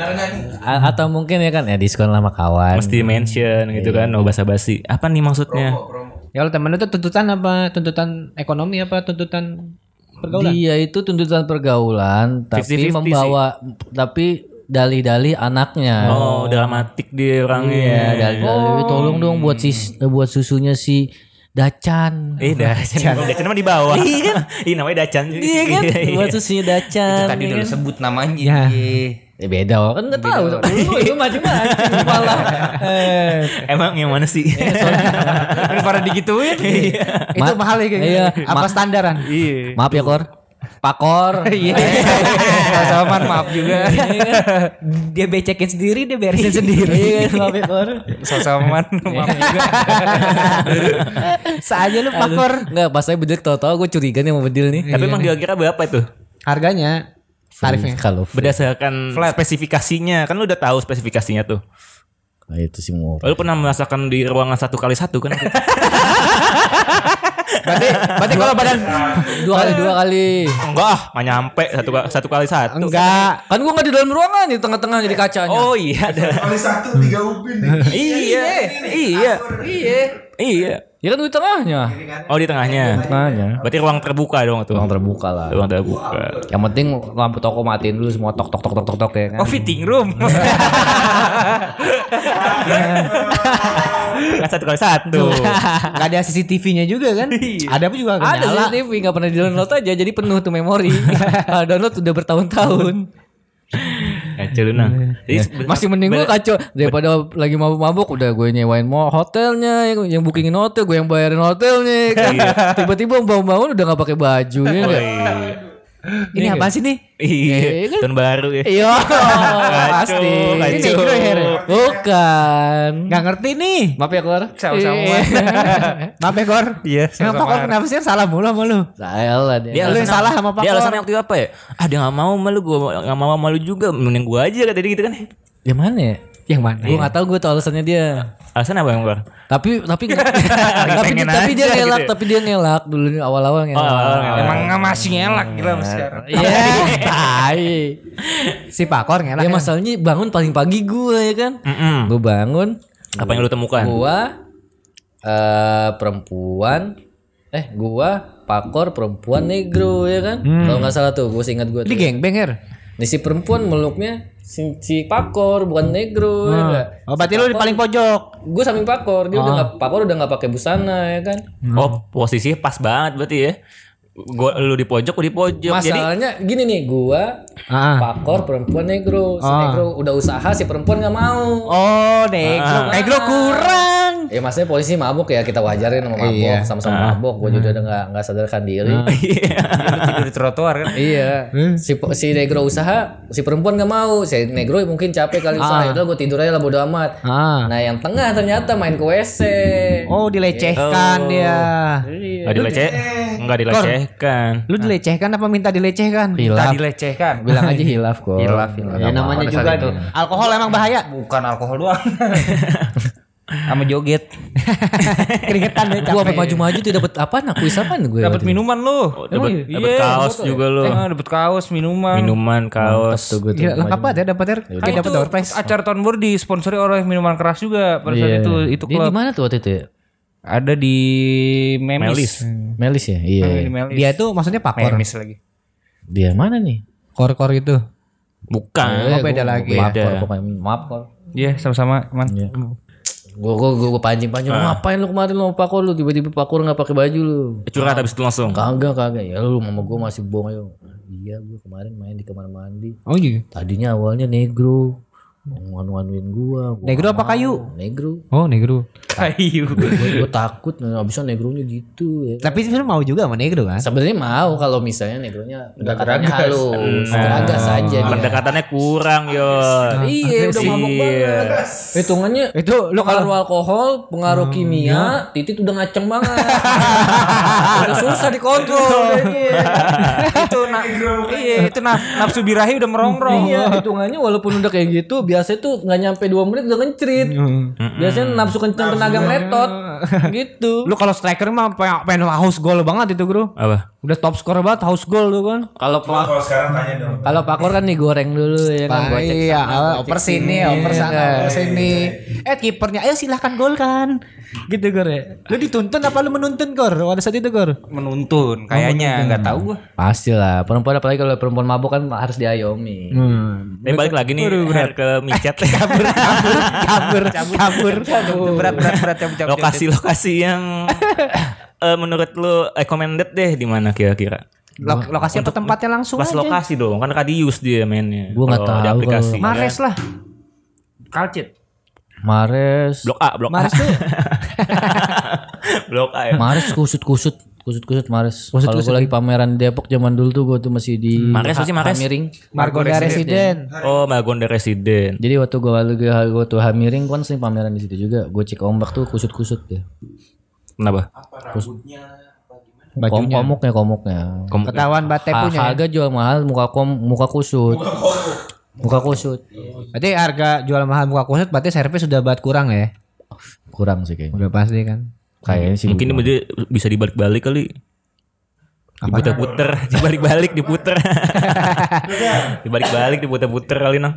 atau mungkin ya kan ya diskon lama kawan. Mesti mention gitu kan, no basa-basi. Apa nih maksudnya? Ya kalau temen tuh tuntutan apa? Tuntutan ekonomi apa? Tuntutan pergaulan? Dia itu tuntutan pergaulan tapi 50-50 membawa tapi dalih-dalih anaknya. Oh, dramatik dia orangnya. Iya, dalih-dalih tolong dong buat sis buat susunya si Dacan. Eh, Dacan. Dacan mah di bawah. Iya kan? Iya namanya Dacan. Iya kan? Buat susunya Dacan. Tadi ya udah lu kan? sebut namanya. Ya. Iya. Ya beda kan enggak tahu. Lu itu macam-macam kepala. Eh, Emang yang mana sih? Daripada digituin. itu mahal ya kayak. Iya. Apa standaran? Iya. Maaf ya Kor. Pakor. Iya. Sama maaf juga. dia becekin sendiri, dia beresin sendiri. Iya, maaf ya Kor. Sama maaf juga. Saja lu pakor. Enggak, pas saya bedil tahu-tahu gue curiga nih sama bedil nih. Tapi emang kira-kira berapa itu? Harganya tarifnya. Kalau Berdasarkan spesifikasinya, kan lu udah tahu spesifikasinya tuh. Nah, itu sih mau. Lu pernah merasakan di ruangan satu kali satu kan? Berarti berarti kalau badan Dua kali dua kali. Enggak, ah, nggak nyampe satu satu kali satu. enggak Kan gua nggak di dalam ruangan di tengah-tengah jadi kacanya. Oh iya ada. Kali satu tiga upin nih. iya, iya, iya. iya. Ya kan di tengahnya. Oh di tengahnya. Tengahnya. Berarti ruang terbuka dong tuh. Ruang terbuka lah. Ruang terbuka. Yang penting lampu toko matiin dulu semua tok tok tok tok tok tok ya kan. Oh fitting room. Kan satu kali satu. enggak ada CCTV-nya juga kan? Ada apa juga enggak Ada nyala. CCTV nggak pernah di download aja jadi penuh tuh memori. Download udah bertahun-tahun. Kacau lu nah. Jadi Masih mending gue kacau daripada lagi mabuk-mabuk udah gue nyewain mau hotelnya yang, yang bookingin hotel gue yang bayarin hotelnya kan. Tiba-tiba bangun-bangun udah nggak pakai baju ya. Nggak? iya. Ini apa sih nih? Iya, tahun baru ya. Iya, pasti. Ini gue Her. Bukan. Enggak ngerti nih. Maaf ya keluar. Sama-sama. Maaf ya, Gor. Iya, sama-sama. Pakor kenapa sih salah mulu sama lu? Salah dia. Dia Lu yang alasan- salah sama Pak Dia Kor. alasannya waktu itu apa ya? Ah dia gak mau malu gue gak mau malu juga Mending gue aja kata dia gitu kan Yang mana ya? Yang mana? Gue gak tahu gue tau alasannya dia. Alasan apa yang keluar? Tapi tapi tapi, tapi dia ngelak, gitu ya. tapi dia ngelak dulu nih, awal-awal ngelak. awal-awal ngelak. Emang nggak masih ngelak gila mas sekarang. Iya, tai. Si Pakor ngelak. Ya kan? masalahnya bangun paling pagi gue ya kan. Mm-mm. Gue bangun, Apa yang lu temukan? gua eh perempuan eh gua pakor perempuan negro ya kan. Kalau nggak salah tuh, gue ingat gue Ini gengbeng Her. Nih si perempuan meluknya si, si pakor bukan negro ya enggak. Oh, berarti lu di paling pojok. Gue samping pakor, dia udah nggak pakor udah nggak pakai busana ya kan. Oh posisinya pas banget berarti ya Gua lu di pojok, gua di pojok Jadi Masalahnya gini nih, gua Ah. pakor perempuan negro, si negro udah usaha si perempuan nggak mau. Oh, negro. Negro kurang. Ya maksudnya polisi mabuk ya kita wajarin sama mabuk, Iya. sama-sama mabuk. Gue juga udah nggak nggak sadarkan diri. Tidur di trotoar kan. Iya, si si negro usaha, si perempuan nggak mau. Si negro mungkin capek kali usaha, ya udah gue tidur aja lah bodo amat. Ah. Nah yang tengah ternyata main ke WC. Oh, dilecehkan dia. Gak dileceh Enggak dilecehkan Lu dilecehkan apa minta dilecehkan? Hilaf, Tadi lecehkan. bilang aja hilaf kok. Hilaf, hilaf. Ya namanya Pada juga itu. alkohol emang bahaya. Bukan alkohol doang. Sama joget. Keringetan deh Gue apa maju-maju tuh dapat apa? Nah kuis apa nih gue? Dapat minuman lu. Oh, Dapat Iya, dapat kaos juga lu Eh, dapat kaos, minuman. Minuman, kaos Tuh gue tuh. Gila, lengkap banget ya dapat Her. Kan Kayak dapat itu door prize. acara tahun baru disponsori oleh minuman keras juga pada saat Iya. itu itu Dia di klub mana tuh waktu itu? ya? Ada di Memis. Melis. Melis ya? Iya. Eh, di Melis. Dia tuh maksudnya pakor. Memis lagi. Dia mana nih? Kor-kor itu. Bukan Oh, beda lagi. Maaf, Beda. Kor, pokoknya. maaf kor. Iya, sama-sama, man. Gue gue gue pancing pancing. Lu ngapain lu kemarin lu pakor lu tiba-tiba pakor nggak pakai baju lu? Curhat habis itu langsung Kagak kagak ya lu mama gue masih bohong ayo. Iya gue kemarin main di kamar mandi. Oh iya. Tadinya awalnya negro. Nganu-nganuin gua. gua Negro apa kayu? Negro. Oh negro. Kayu. Gue takut nah, abisnya negronya gitu ya. Tapi sebenarnya mau juga sama negro kan? Sebenarnya mau kalau misalnya negronya pendekatannya halus, geragas saja dia. Pendekatannya kurang yo. Iya, udah mabok banget. Hitungannya Itu lu kalau pengaruh alkohol, pengaruh kimia, titit udah ngaceng banget. udah susah dikontrol. itu na- iya itu naf- nafsu birahi udah merongrong. Iya, hitungannya walaupun udah kayak gitu, biasanya tuh nggak nyampe dua menit udah ngencrit. Biasanya nafsu kencang tenaga meletot, gitu. lu kalau striker mah pengen, house goal banget itu bro. Apa? Udah top score banget house goal tuh kan. Kalau pak, Kalau sekarang tanya dong. kalau pakor kan nih goreng dulu ya kan, gua cek iya, oper sini, oper sana, oper sini. Eh kipernya, ayo silahkan gol kan. Gitu Gor ya. Lu dituntun apa lu menuntun Gor? Pada saat itu Gor. Menuntun kayaknya nggak tahu gua. Pasti lah, perempuan apalagi kalau perempuan mabuk kan harus diayomi. Hmm. Ini balik lagi nih ke micet. kabur, kabur, kabur. Berat berat berat cabut cabut. Lokasi-lokasi yang eh, menurut lu recommended deh di mana kira-kira? Lok- lokasi apa tempatnya langsung Pas aja. lokasi dong, kan radius dia mainnya. Gua nggak Kalau di tahu aplikasi. Mares lah. Kalcit. Mares, Blok A, blok Mares A. tuh blok A ya. Mares kusut kusut kusut kusut Mares. Kusut- Kalau gue lagi pameran Depok zaman dulu tuh gue tuh masih di Mares sih, Mares? Hamiring. Margonda Residen. Oh, Magonda Resident. Jadi waktu gue lagi gue tuh Hamiring kan sering pameran di situ juga. Gue cek ombak tuh kusut kusut ya. Kenapa? Kom komuknya komuknya. Kom- Ketahuan bate Ha- punya. harga jual mahal muka kom muka kusut. Muka kusut. Berarti harga jual mahal muka kusut berarti servis sudah buat kurang ya? Kurang sih kayaknya. Udah pasti kan. Kayaknya sih. Mungkin dia bisa dibalik-balik kali. Diputer-puter, dibalik-balik, diputer. dibalik-balik, diputer-puter kali nang.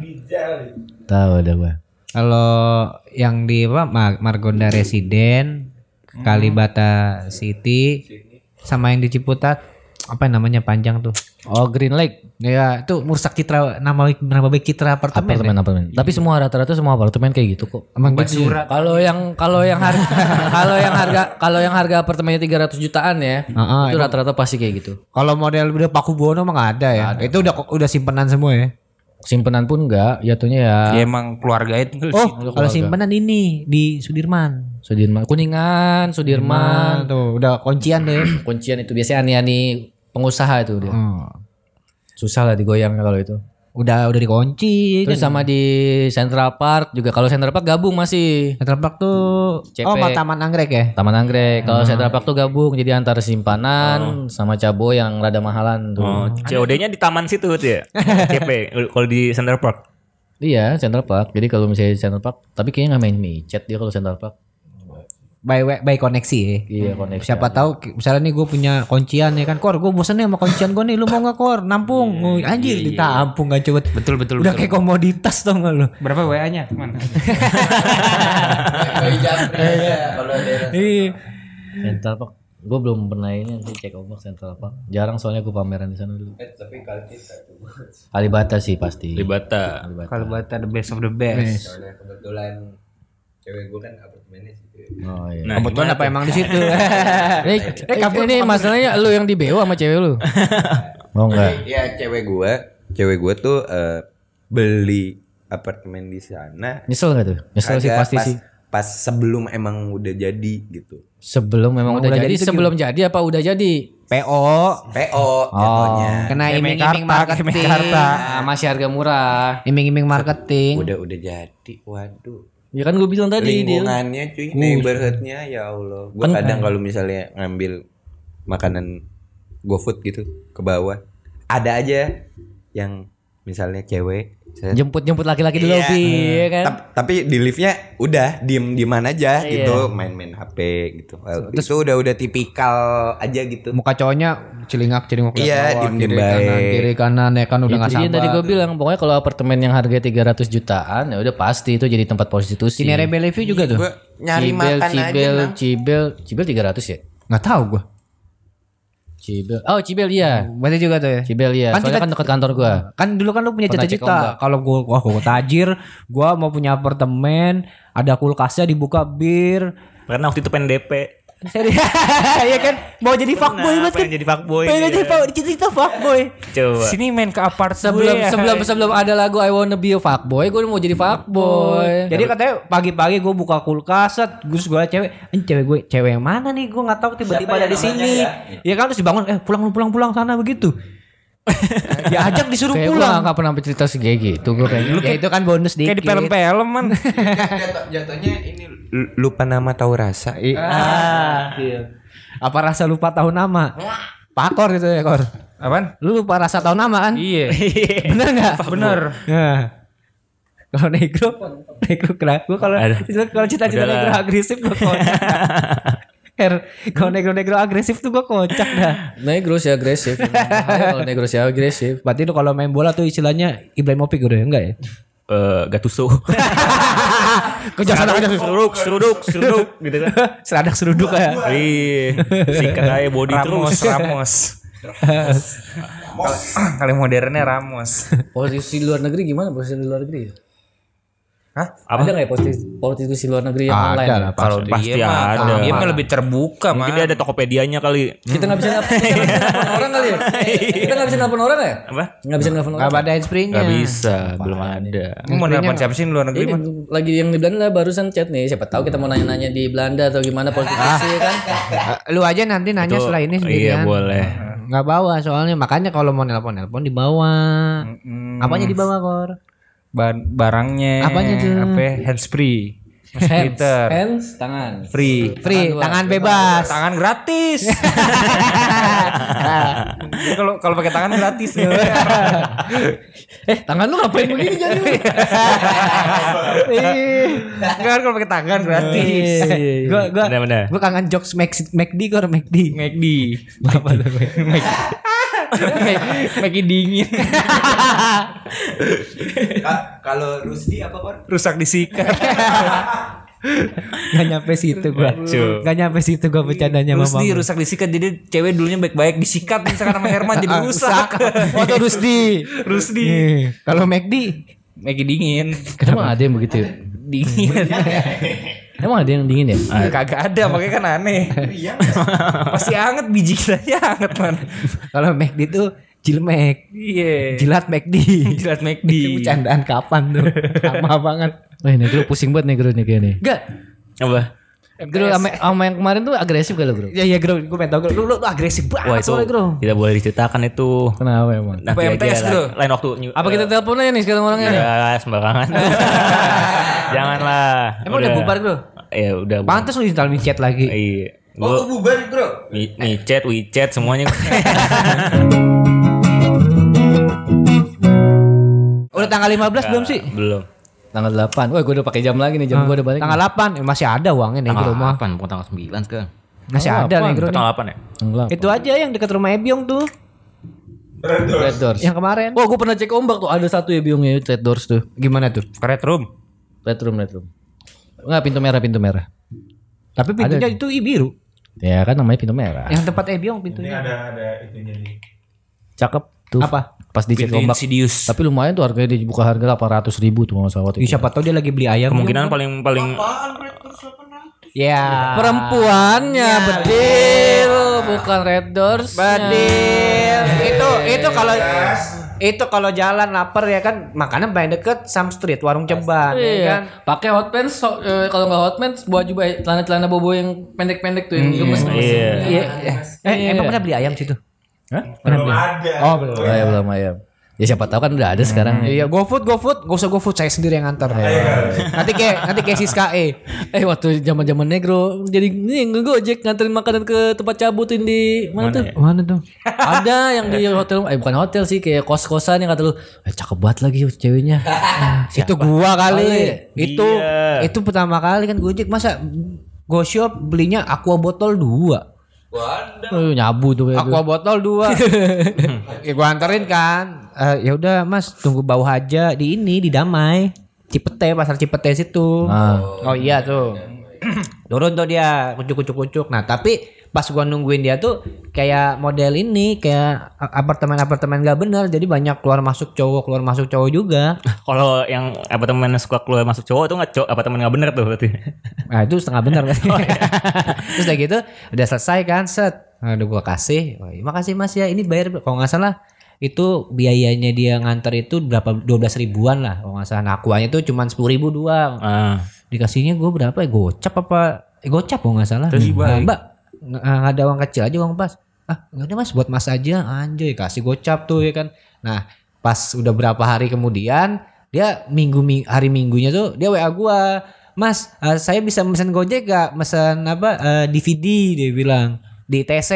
tahu ada gue. Kalau yang di apa Ma- Margonda Residen, Kalibata City, sama yang di Ciputat apa namanya panjang tuh? Oh Green Lake Ya itu merusak citra nama nama baik citra apartemen. apartemen ya? apartemen. Tapi semua rata-rata semua apartemen kayak gitu kok. Emang gitu. Kalau yang kalau yang harga kalau yang harga kalau yang harga apartemennya 300 jutaan ya, Heeh, itu rata-rata pasti kayak gitu. Kalau model udah Paku Buwono mah nggak ada ya. Itu udah udah simpenan semua ya. Simpenan pun enggak, jatuhnya ya Ya emang keluarga itu. Oh, kalau simpenan ini di Sudirman. Sudirman, Kuningan, Sudirman, tuh udah kuncian deh. kuncian itu biasanya ani-ani pengusaha itu dia. Oh. Susah lah digoyang kalau itu. Udah udah dikunci. Terus sama di Central Park juga kalau Central Park gabung masih Central Park tuh CP. Oh, ma- Taman Anggrek ya? Taman Anggrek. Kalau Central Park tuh gabung jadi antara simpanan sama cabo yang rada mahalan tuh. Oh, COD-nya di taman situ tuh ya. CP kalau di Center Park. Iya Central Park. Jadi kalau misalnya di Central Park, tapi kayaknya nggak main micet dia kalau Central Park. By by koneksi ya. Iya koneksi. Siapa tahu ki- misalnya nih gue punya kuncian ya kan Kor gue bosen nih sama kuncian gue nih Lu mau gak Kor? Nampung Oh, Anjir ditampung gak coba Betul betul Udah betul. kayak komoditas tau gak lu Berapa WA-nya? Mana? Iya Central Park. Gue belum pernah ini sih cek ombak Central Park. Jarang soalnya gue pameran di sana dulu. Kalibata sih pasti. Libata. Kalau bata the best of the best. kebetulan cewek gue kan apartemennya situ Oh iya. Nah, Kebetulan apa emang di situ Eh, eh, ini masalahnya lu yang di BO sama cewek lu. Oh enggak. ya cewek gue cewek gue tuh eh, beli apartemen di sana Nyesel gak tuh? Nyesel sih pasti pas, sih. pas sebelum emang udah jadi gitu Sebelum memang udah, udah jadi, sebelum jadi apa udah jadi? PO PO jatuhnya Kena iming-iming marketing Mekarta. Ah, masih harga murah. Iming-iming marketing udah udah jadi waduh Ya kan gue bilang tadi dia. lingkungannya cuy. Neighborhoodnya ya Allah. Gue kadang kalau misalnya ngambil makanan GoFood gitu ke bawah ada aja yang misalnya cewek saya- Jemput-jemput laki-laki di Iya. lobby ya kan. Tap- tapi di liftnya udah diem dieman aja gitu main-main HP gitu Well, itu udah udah tipikal aja gitu Muka cowoknya celingak celingak Iya, bawah, diem-diem kiri kanan baik. kiri kanan ya kan udah Itu gak dia yang sabar tadi gue bilang pokoknya kalau apartemen yang harga 300 jutaan ya udah pasti itu jadi tempat prostitusi. Sini Rebel Review juga tuh Gua nyari Cibel, makan Cibel, aja nah. Cibel, Cibel 300 ya? Gak tahu gue Cibel. Oh, Cibel iya. Berarti juga tuh ya Cibel iya. Kan Soalnya kita- kan dekat kantor gua. kan dulu kan lu punya cita-cita kalau gua wah gua tajir gua mau punya apartemen ada kulkasnya dibuka bir Karena waktu itu pengen DP. Serius. Iya kan? Mau jadi fuckboy banget kan? jadi fuckboy Pengen jadi fuckboy. Kita fuckboy. Coba. Sini main ke apart Sebelum gue. sebelum sebelum ada lagu I Wanna Be a Fuckboy, gue mau jadi fuckboy. Jadi katanya pagi-pagi gue buka kulkas, terus gue cewek, ini cewek gue, cewek yang mana nih? Gue nggak tahu tiba-tiba ada di sini. Ya? kan terus dibangun, eh pulang pulang pulang sana begitu. Diajak disuruh Kayak gue pulang. gak pernah cerita kayak gitu gue kayaknya. Ya itu kan bonus dikit. Kayak di film-film man. Jatuh- jatuhnya ini lu- lupa nama tahu rasa. Ah, iya. Apa rasa lupa tahu nama? Pakor gitu ya, Kor. Apaan? Lu lupa rasa tahu nama kan? Iya. Bener nggak? Bener. Ya. Kalau negro, negro kenapa? Gua kalau Ada. kalau cita-cita negro agresif gue. Her, kalau negro-negro agresif tuh gue kocak dah. Negro sih agresif. Kalau negro sih agresif. Berarti lu kalau main bola tuh istilahnya Ibrahimovic udah ya? enggak ya? Eh, Gattuso. Kejaksaan aja seruduk, seruduk, seruduk gitu kan. seradak seruduk ya. Iya, sikat aja body Ramos, terus. Ramos. Kali modernnya Ramos. Posisi luar negeri gimana posisi di luar negeri? Hah? Ada nggak ya posisi posisi luar negeri yang online? Ada lah Kalau Pasti dia mah, ada. dia mah lebih terbuka mah. Mungkin dia ada Tokopedia-nya kali. Kita nggak bisa nap- kita nggak bisa nelfon orang kali ya? Kita nggak bisa nelfon orang ya? Apa? Nggak bisa nelfon orang. Enggak ada handspree-nya. Gak bisa, belum ada. Lu mau nelfon siapa sih di luar negeri mah? lagi yang di Belanda barusan chat nih. Siapa tahu kita mau nanya-nanya di Belanda atau gimana politisi kan? Lu aja nanti nanya setelah ini Iya, sendirian. boleh. Nggak bawa soalnya makanya kalau mau nelpon-nelpon dibawa. Apanya dibawa, Kor? Ba- barangnya. Apanya tuh? Apa? Handsfree. Hands, Twitter. hands, tangan. Free. Free, tangan bebas. Tangan gratis. Kalau kalau pakai tangan gratis. Eh, tangan lu ngapain begini jadi? Enggak kan kalau pakai tangan gratis. Gua gua Benar-benar. gua kangen jokes Mac McD Kor McD. McD. Apa tuh? McD dingin. Kalau Rusdi apa Kor? Rusak disikat. Gak nyampe situ gua. Gak nyampe situ gua bercandanya sama Rusdi rusak disikat jadi cewek dulunya baik-baik disikat misalkan sama Herman jadi rusak. Oh tuh Rusdi. Rusdi. Kalau McD McD dingin. Emang ada yang begitu ya? Dingin. Emang ada yang dingin ya? Kagak ada makanya kan aneh. Pasti anget biji kiranya anget man. kalau McD tuh Jilmek. Iya. Jilat McD. Jilat Itu McD. bercandaan kapan tuh? Lama banget. Wah, negro pusing banget negro nih kayaknya. Enggak. Apa? Negro sama, sama yang kemarin tuh agresif kali bro. Ya ya Bro, gue pengen tau Bro. Lu, lu, lu agresif banget Wah itu soalnya Bro. tidak boleh diceritakan itu. Kenapa emang? Nanti Apa MTS aja lain waktu. Apa kita telepon aja nih sekarang orangnya nih? Ya sembarangan. Janganlah. Emang udah bubar Bro? Ya udah. Pantes lu install chat lagi. Iya. Oh, Gue bubar bro. Micet, WeChat semuanya. Udah tanggal 15 belum sih? Belum. Tanggal 8. Wah, gue udah pakai jam lagi nih. Jam gue udah balik. Tanggal 8 eh, masih ada uangnya nih di Tanggal rumah. 8, bukan tanggal 9 sekarang. Masih ada nih Bro. Tanggal 8 ya? Tanggal Itu aja yang dekat rumah Ebyong tuh. Red Doors. Yang kemarin. Wah, gue pernah cek ombak tuh. Ada satu ya biungnya Red Doors tuh. Gimana tuh? Red room. Red Room, Red Room. Enggak, pintu merah, pintu merah. Tapi pintunya itu i- biru. Ya kan namanya pintu merah. Yang tempat Ebyong Ini pintunya. ada ada itunya nih. Cakep tuh. Apa? Pas dicek Pintu ombak. Insidious. Tapi lumayan tuh harganya dibuka harga 800 ribu tuh salah waktu itu. siapa tahu dia lagi beli ayam. Kemungkinan paling paling Ya. Perempuannya betul, bukan Red Doors. Badil. Itu itu kalau itu kalau jalan lapar ya kan makanan paling deket Sam Street warung ceban ya Iya, kan. pakai hot pants so- eh, kalau nggak hot pants buat juga celana-celana bobo yang pendek-pendek tuh yang gemes. Iya. Iya. Eh, emang pernah beli ayam situ? Belum ada. Oh, belum. Oh, ya belum ayam. Ya siapa tahu kan udah ada sekarang. Iya, GoFood, GoFood, gak usah GoFood, saya sendiri yang nganter. nanti kayak nanti kayak Siska E. Eh waktu zaman-zaman negro jadi ini ngegojek nganterin makanan ke tempat cabutin di mana, tuh? Mana tuh? Ada yang di hotel eh bukan hotel sih kayak kos-kosan yang kata lu eh cakep banget lagi ceweknya. Itu gua kali. Kali. Itu Dia. itu pertama kali kan Gojek masa Go Shop belinya aqua botol dua. Eh, nyabu tuh kayak Aqua botol dua. ya gua anterin kan. Eh, ya udah Mas, tunggu bawah aja di ini di Damai. Cipete, pasar Cipete situ. Ah. Oh iya tuh. Turun tuh dia, kucuk kucuk kucuk. Nah, tapi pas gua nungguin dia tuh kayak model ini kayak apartemen-apartemen gak bener. Jadi banyak keluar masuk cowok keluar masuk cowok juga. Kalau yang apartemen suka keluar masuk cowok tuh nggak cowok apartemen nggak bener tuh berarti. nah itu setengah bener kan terus udah gitu udah selesai kan set. Udah gua kasih. Oh, iya, makasih mas ya. Ini bayar kalau nggak salah itu biayanya dia nganter itu berapa 12 ribuan lah kalau nggak salah. Nah akuanya tuh cuma sepuluh ribu doang. Ah. dikasihnya gue berapa ya? Gocap apa? Eh, gocap kalau nggak salah. Nah, mbak nggak nggak ada uang kecil aja uang pas. Ah nggak ada mas buat mas aja. Anjay kasih gocap tuh ya kan. Nah pas udah berapa hari kemudian dia minggu mi- hari minggunya tuh dia wa gua mas eh, saya bisa mesen gojek gak mesen apa eh, DVD dia bilang. Di TC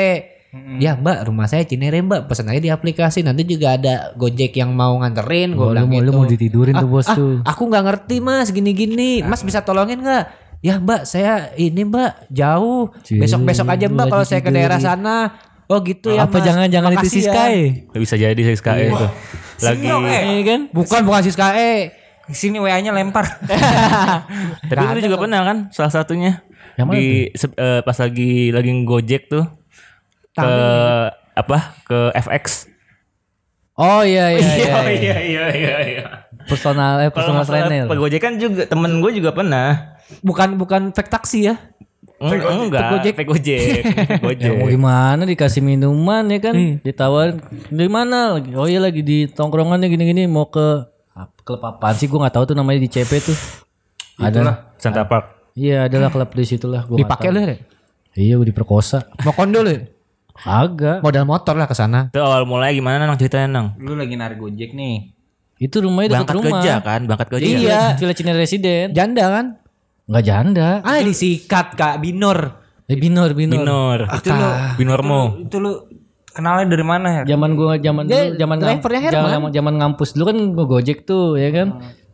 Ya mbak rumah saya Cinere mbak. Pesan aja di aplikasi. Nanti juga ada Gojek yang mau nganterin Gue bilang lu mau- gitu. lu mau ditidurin tuh, bos, tuh. Aku nggak ngerti mas gini-gini. Mas bisa tolongin nggak? Ya mbak saya ini mbak jauh. Cie, Besok-besok aja mbak kalau saya ke daerah sana. Oh gitu ya Apa mas. jangan-jangan itu ya. Sky? Bisa jadi sih SKE itu. Lagi Iya kan? Bukan bukan Siska E. Sini WA-nya lempar. Tapi lu juga pernah kan salah satunya Yang mana di eh, pas lagi lagi Gojek tuh ke apa ke FX. Oh iya iya iya. iya. iya iya iya iya. Personal eh personal trainer. Pegojekan juga temen gue juga pernah. Bukan bukan fake taksi ya. Eng- enggak, Gojek. fake Gojek. Gojek. Ya mau gimana dikasih minuman ya kan ditawarin di mana lagi oh iya lagi di tongkrongannya gini-gini mau ke klub apaan sih gue nggak tahu tuh namanya di CP tuh ada Santa Park. iya adalah klub di situ lah gue Dipakai lu ya. iya gue diperkosa Mau kondo lu. ya? agak Modal motor lah ke sana. Itu awal mulai gimana nang ceritanya nang? Lu lagi narik Gojek nih. itu rumahnya dekat rumah kerja kan, berangkat kerja. iya Cila Cina residen Janda kan? Nggak janda Ah disikat kak Binor. eh binor binor, Binor. Itu lu Binormo. itu lu kenalnya dari mana ya? zaman gua zaman Dia dulu zaman ngam- drivernya Herman. zaman zaman ngampus dulu kan gua gojek tuh ya kan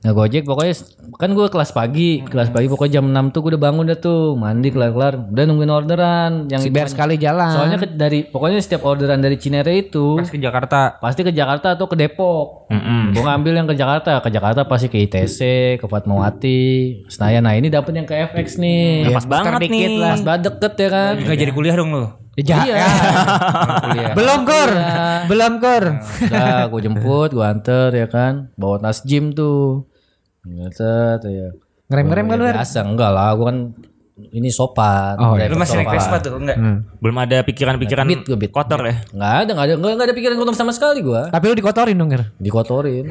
nah gojek pokoknya kan gua kelas pagi kelas pagi pokoknya jam 6 tuh gua udah bangun dah tuh mandi kelar kelar udah nungguin orderan yang Si biar sekali jalan. soalnya ke- dari pokoknya setiap orderan dari Cinere itu Pas ke Jakarta. pasti ke Jakarta atau ke Depok Mm-mm. gua ngambil yang ke Jakarta ke Jakarta pasti ke ITC ke Fatmawati Senayan nah ini dapet yang ke FX nih Pas banget dikit nih. pas banget deket ya kan Gak jadi kuliah dong lu. Ja- iya Belum kur. Belum kur. Udah gue jemput, gue anter ya kan. Bawa tas gym tuh. Ngetet ya. Ngerem-ngerem kan lu? Biasa enggak lah, gue kan ini sopan. Oh, iya. Lu masih naik Vespa tuh enggak? Belum ada pikiran-pikiran Beat, gua beat. kotor ya. Enggak ada, enggak ada, enggak, ada pikiran kotor sama sekali gue. Tapi lu dikotorin dong Her. Dikotorin.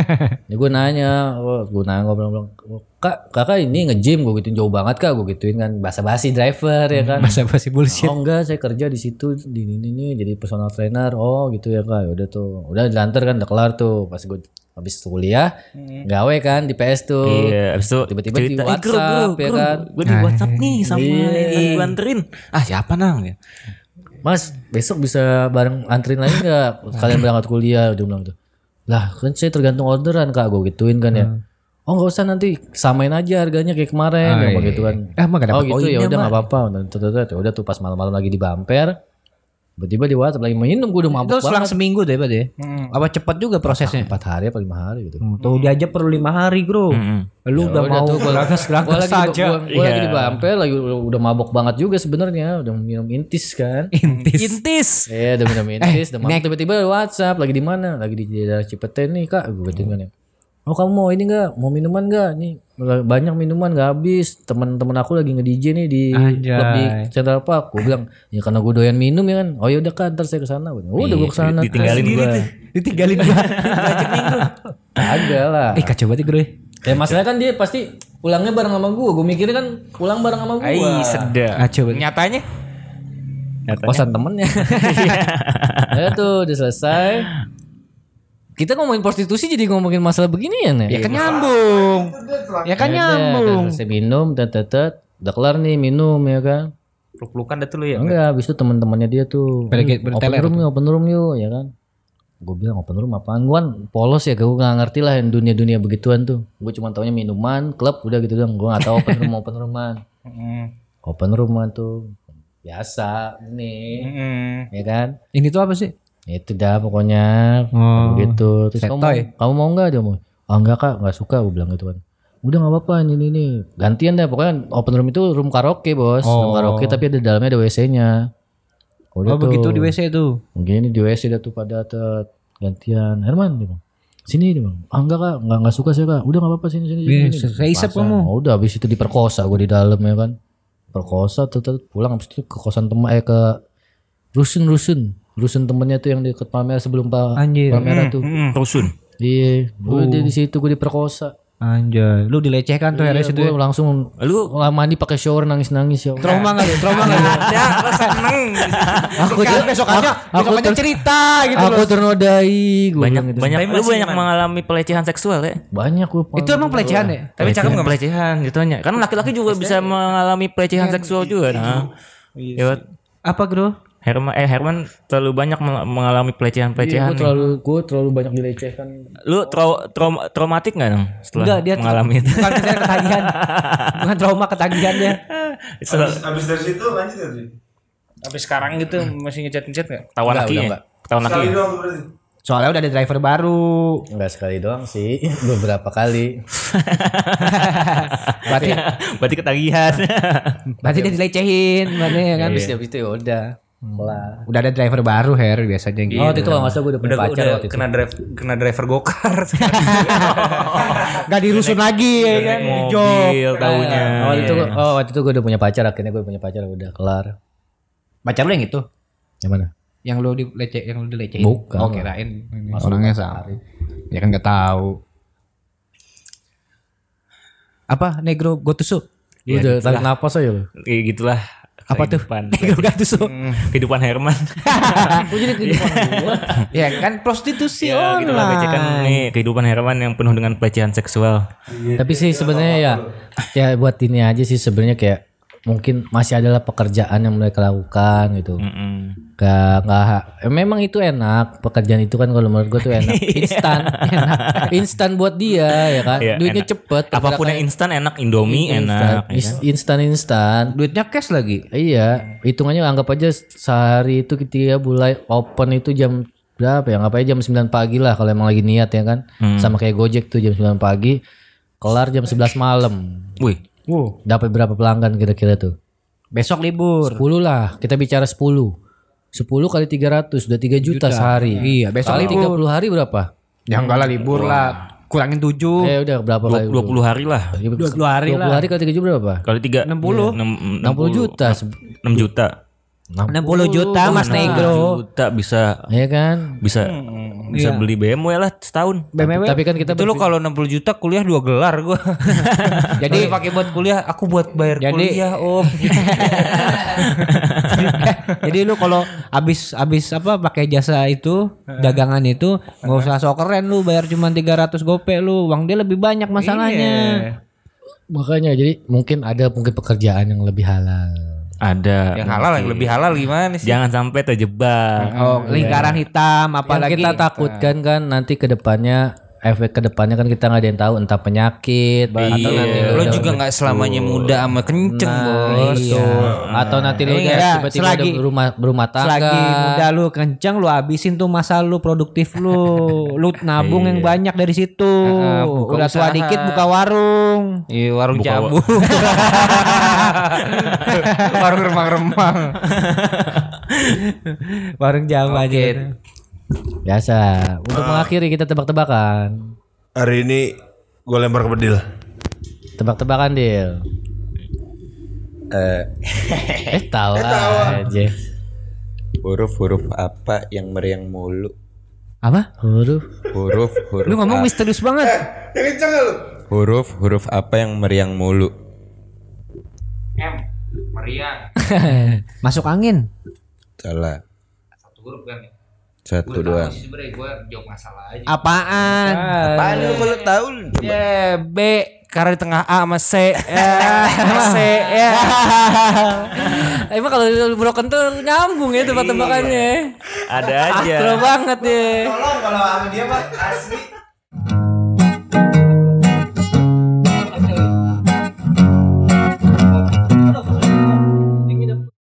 ya gue nanya, oh, gue nanya, bilang, kak, kakak ini nge-gym, gue gituin jauh banget kak, gue gituin kan, basa-basi driver ya kan. Basa-basi bullshit. Oh enggak, saya kerja di situ di ini nih jadi personal trainer. Oh gitu ya kak. Udah tuh, udah dilantar kan, udah kelar tuh. Pas gue habis kuliah, gawe kan di PS tuh. Iya, abis itu Tiba-tiba di cerita, "Eh, WhatsApp, ya kan?" Gue di WhatsApp nih sama Iya. yang gue anterin. Ah siapa nang? Ya. Mas, besok bisa bareng anterin lagi nggak? Kalian berangkat kuliah, dia bilang tuh. Lah kan saya tergantung orderan kak, gue gituin kan ya. Oh nggak usah nanti samain aja harganya kayak kemarin, yang begitu kan. Eh, emang gak Oh gitu ya udah nggak apa-apa. Udah tuh pas malam-malam lagi di bumper, tiba-tiba di WhatsApp lagi minum, gue udah mabuk Itu selang banget. seminggu deh berarti ya? Apa cepat juga prosesnya? Empat hari apa lima hari gitu. Tuh dia aja perlu lima hari bro. Lu udah Ya udah mau tuh, gua- geragas geragas saja. gua, gua lagi Iya. di bumper lagi udah, udah mabok banget juga sebenarnya udah minum intis kan Intis. Intis. Iya udah minum intis udah mabok tiba-tiba WhatsApp lagi di mana lagi di daerah Cipete nih kak gue gituin kan ya oh kamu mau ini enggak mau minuman enggak nih banyak minuman nggak habis. Teman-teman aku lagi nge DJ nih di klub di Central Park gue bilang ya karena gue doyan minum ya kan. Oh yaudah kan ntar saya ke sana bilang, udah gue ke sana ditinggalin gue Ditinggalin gua. agak lah. Eh kacau banget bro. ya masalahnya kan dia pasti pulangnya bareng sama gue gue mikirnya kan pulang bareng sama gue Ai, sedap. Kacau banget. Nyatanya? Kosan temennya. Ya tuh udah selesai kita ngomongin prostitusi jadi ngomongin masalah beginian ya? Ya kan nyambung. Ya kan Ya nyambung. selesai minum tet tet tet. Udah kelar nih minum ya kan? Peluk-pelukan dah tuh lu ya. enggak habis itu teman-temannya dia tuh. "Hmm, open room yuk open room yuk ya kan? Gue bilang open room apaan? Gue kan polos ya gue nggak ngerti lah yang dunia dunia begituan tuh. Gue cuma taunya minuman klub udah gitu dong gue nggak tahu open room open rooman open rooman tuh. Biasa nih mm. ya kan? Ini tuh apa sih? Itu dah pokoknya Oh. gitu terus kamu Setoy. kamu mau nggak dia mau oh enggak kak nggak suka gue bilang gitu kan udah nggak apa-apa ini ini gantian deh pokoknya open room itu room karaoke bos room Oh. karaoke tapi ada dalamnya ada wc nya Udah Oh begitu tuh. di WC tuh. Mungkin ini di WC dah tuh pada tet gantian. Herman dia bilang. Sini dia bilang. Ah enggak kak, enggak, enggak suka saya kak. Udah enggak apa-apa sini sini. Sini, sini. saya Pasang. kamu. Oh, udah habis itu diperkosa gue di dalam ya kan. Perkosa tuh pulang habis itu ke kosan teman eh ke rusun rusun rusun temennya tuh yang deket Palmera sebelum Pak Anjir. Palmera tuh. Hmm, rusun. Iya, gue di, di situ gue diperkosa. Anjay, lu dilecehkan tuh Iya, hari situ. gue langsung Lu Lah mandi pakai shower nangis-nangis ya. Trauma enggak lu? Trauma enggak lu? Ada, lo seneng. Aku kan besokannya, aku besokannya ter- cerita gitu aku ternodai gue banyak gitu. banyak lu banyak mengalami pelecehan seksual ya. banyak gue Itu emang pelecehan ya? Tapi cakep nggak pelecehan gitu aja. Kan laki-laki juga bisa mengalami pelecehan seksual juga. Nah. Ya, Apa, Bro? Herman eh Herman terlalu banyak meng- mengalami Iya, pelecehan-pelecehan. gue nih. terlalu gue terlalu banyak dilecehkan. Lu trau, trauma- traumatik nggak dong setelah Enggak, dia mengalami itu? Bukan ketagihan. Bukan trauma ketagihan dia. Setelah Abis, abis dari situ lanjut gak sih? Tapi sekarang gitu masih ngechat-ngechat nggak? laki udah ya? enggak. Tawan laki. Sekali doang berarti. Soalnya udah ada driver baru. Enggak sekali doang sih, beberapa kali. Berarti Berarti ketagihan. berarti dia dilecehin, berarti ya kan. Habis habis itu ya udah. Kelar. Udah ada driver baru Her biasanya gitu. Oh, waktu itu kalau salah gue udah punya Udah, pacar udah waktu itu. kena drive kena driver gokar. Gak dirusun lagi ya kan. Mobil tahunya. Oh, waktu itu oh waktu itu gue udah punya pacar akhirnya gue punya pacar udah kelar. Pacar lu yang itu? Yang mana? Yang lu dilece yang lu dilecehin. Bukan. Oh, kirain orangnya sama. Ya kan gak tahu. Apa negro gue tusuk? Lu udah tarik napas aja lu. Kayak gitulah. Apa tuh? kehidupan. Gak tusuk. Kehidupan Herman. Gue jadi kehidupan gue. ya kan prostitusi ya, gitu lah pelecehan nih kehidupan Herman yang penuh dengan pelecehan seksual. Tapi sih sebenarnya ya ya buat ini aja sih sebenarnya kayak mungkin masih adalah pekerjaan yang mereka lakukan gitu. Mm-mm. Gak, gak, eh, memang itu enak pekerjaan itu kan kalau menurut gue tuh enak instan enak instan buat dia ya kan Iya, duitnya enak. cepet Apa pun yang instan enak, Indomie enak. ya kan? instan instan Duitnya cash lagi. iya hitungannya anggap aja sehari itu kita mulai open itu jam berapa ya anggap aja jam 9 pagi lah kalau emang lagi niat ya kan Hmm. sama kayak Gojek tuh jam 9 pagi kelar jam 11 malam Wih, Wow. dapat berapa pelanggan kira-kira tuh Besok libur. 10 lah kita bicara 10 10 kali 300 udah 3 juta, sehari Iya, besok kali libur. 30 hari berapa Ya enggak lah libur lah. Kurangin 7. Eh udah berapa kali? 20 hari lah. 20 hari 20 hari kali 3 juta berapa? Kali 3 60 60 juta. 6 juta. 60 juta Mas Negro. Juta bisa Ya kan? bisa bisa beli BMW lah setahun. BMW. Tapi kan kita Itu lu kalau 60 juta kuliah dua gelar gua. Jadi pakai buat kuliah, aku buat bayar Jadi- kuliah, Om. Jadi lu kalau habis habis apa pakai jasa itu dagangan itu nggak usah sok keren lu bayar cuma 300 gope lu uang dia lebih banyak masalahnya. makanya jadi mungkin ada mungkin pekerjaan yang lebih halal. Ada. Yang halal yang lebih halal gimana sih? Jangan sampai terjebak. Oh, lingkaran hitam Yang apalagi kita takutkan kan nanti ke depannya efek ke depannya kan kita nggak ada yang tahu entah penyakit atau nanti Lo udah- juga nggak selamanya muda sama kenceng, Bos. Iya. Atau nanti lu udah Iya, tiba-tiba selagi- udah berumah berumah tangga. Selagi muda lu kenceng lu habisin tuh masa lu produktif lu. Lu nabung yang banyak dari situ. buka Udah tua dikit buka warung. Iya, warung Buka jamu. warung remang-remang. Warung jam aja. Biasa. Untuk mengakhiri kita tebak-tebakan. Hari ini gue lempar ke bedil. Tebak-tebakan Dil. Eh, Eh tahu aja. huruf-huruf apa yang meriang mulu? Apa? Huruf. Huruf huruf Lu ngomong misterius banget. huruf huruf apa yang meriang mulu? M, meriang. Masuk angin. Salah. Satu huruf kan ya? Satu. Sebenernya gue jawab masalah aja. Apaan? Apaan lu kalau tahu? Ya, B karena di tengah A sama C. Ya, C ya. Emang kalau broken tuh nyambung ya tebak-tebakannya. Ada aja. Astro banget ya. Tolong kalau sama dia mah asli.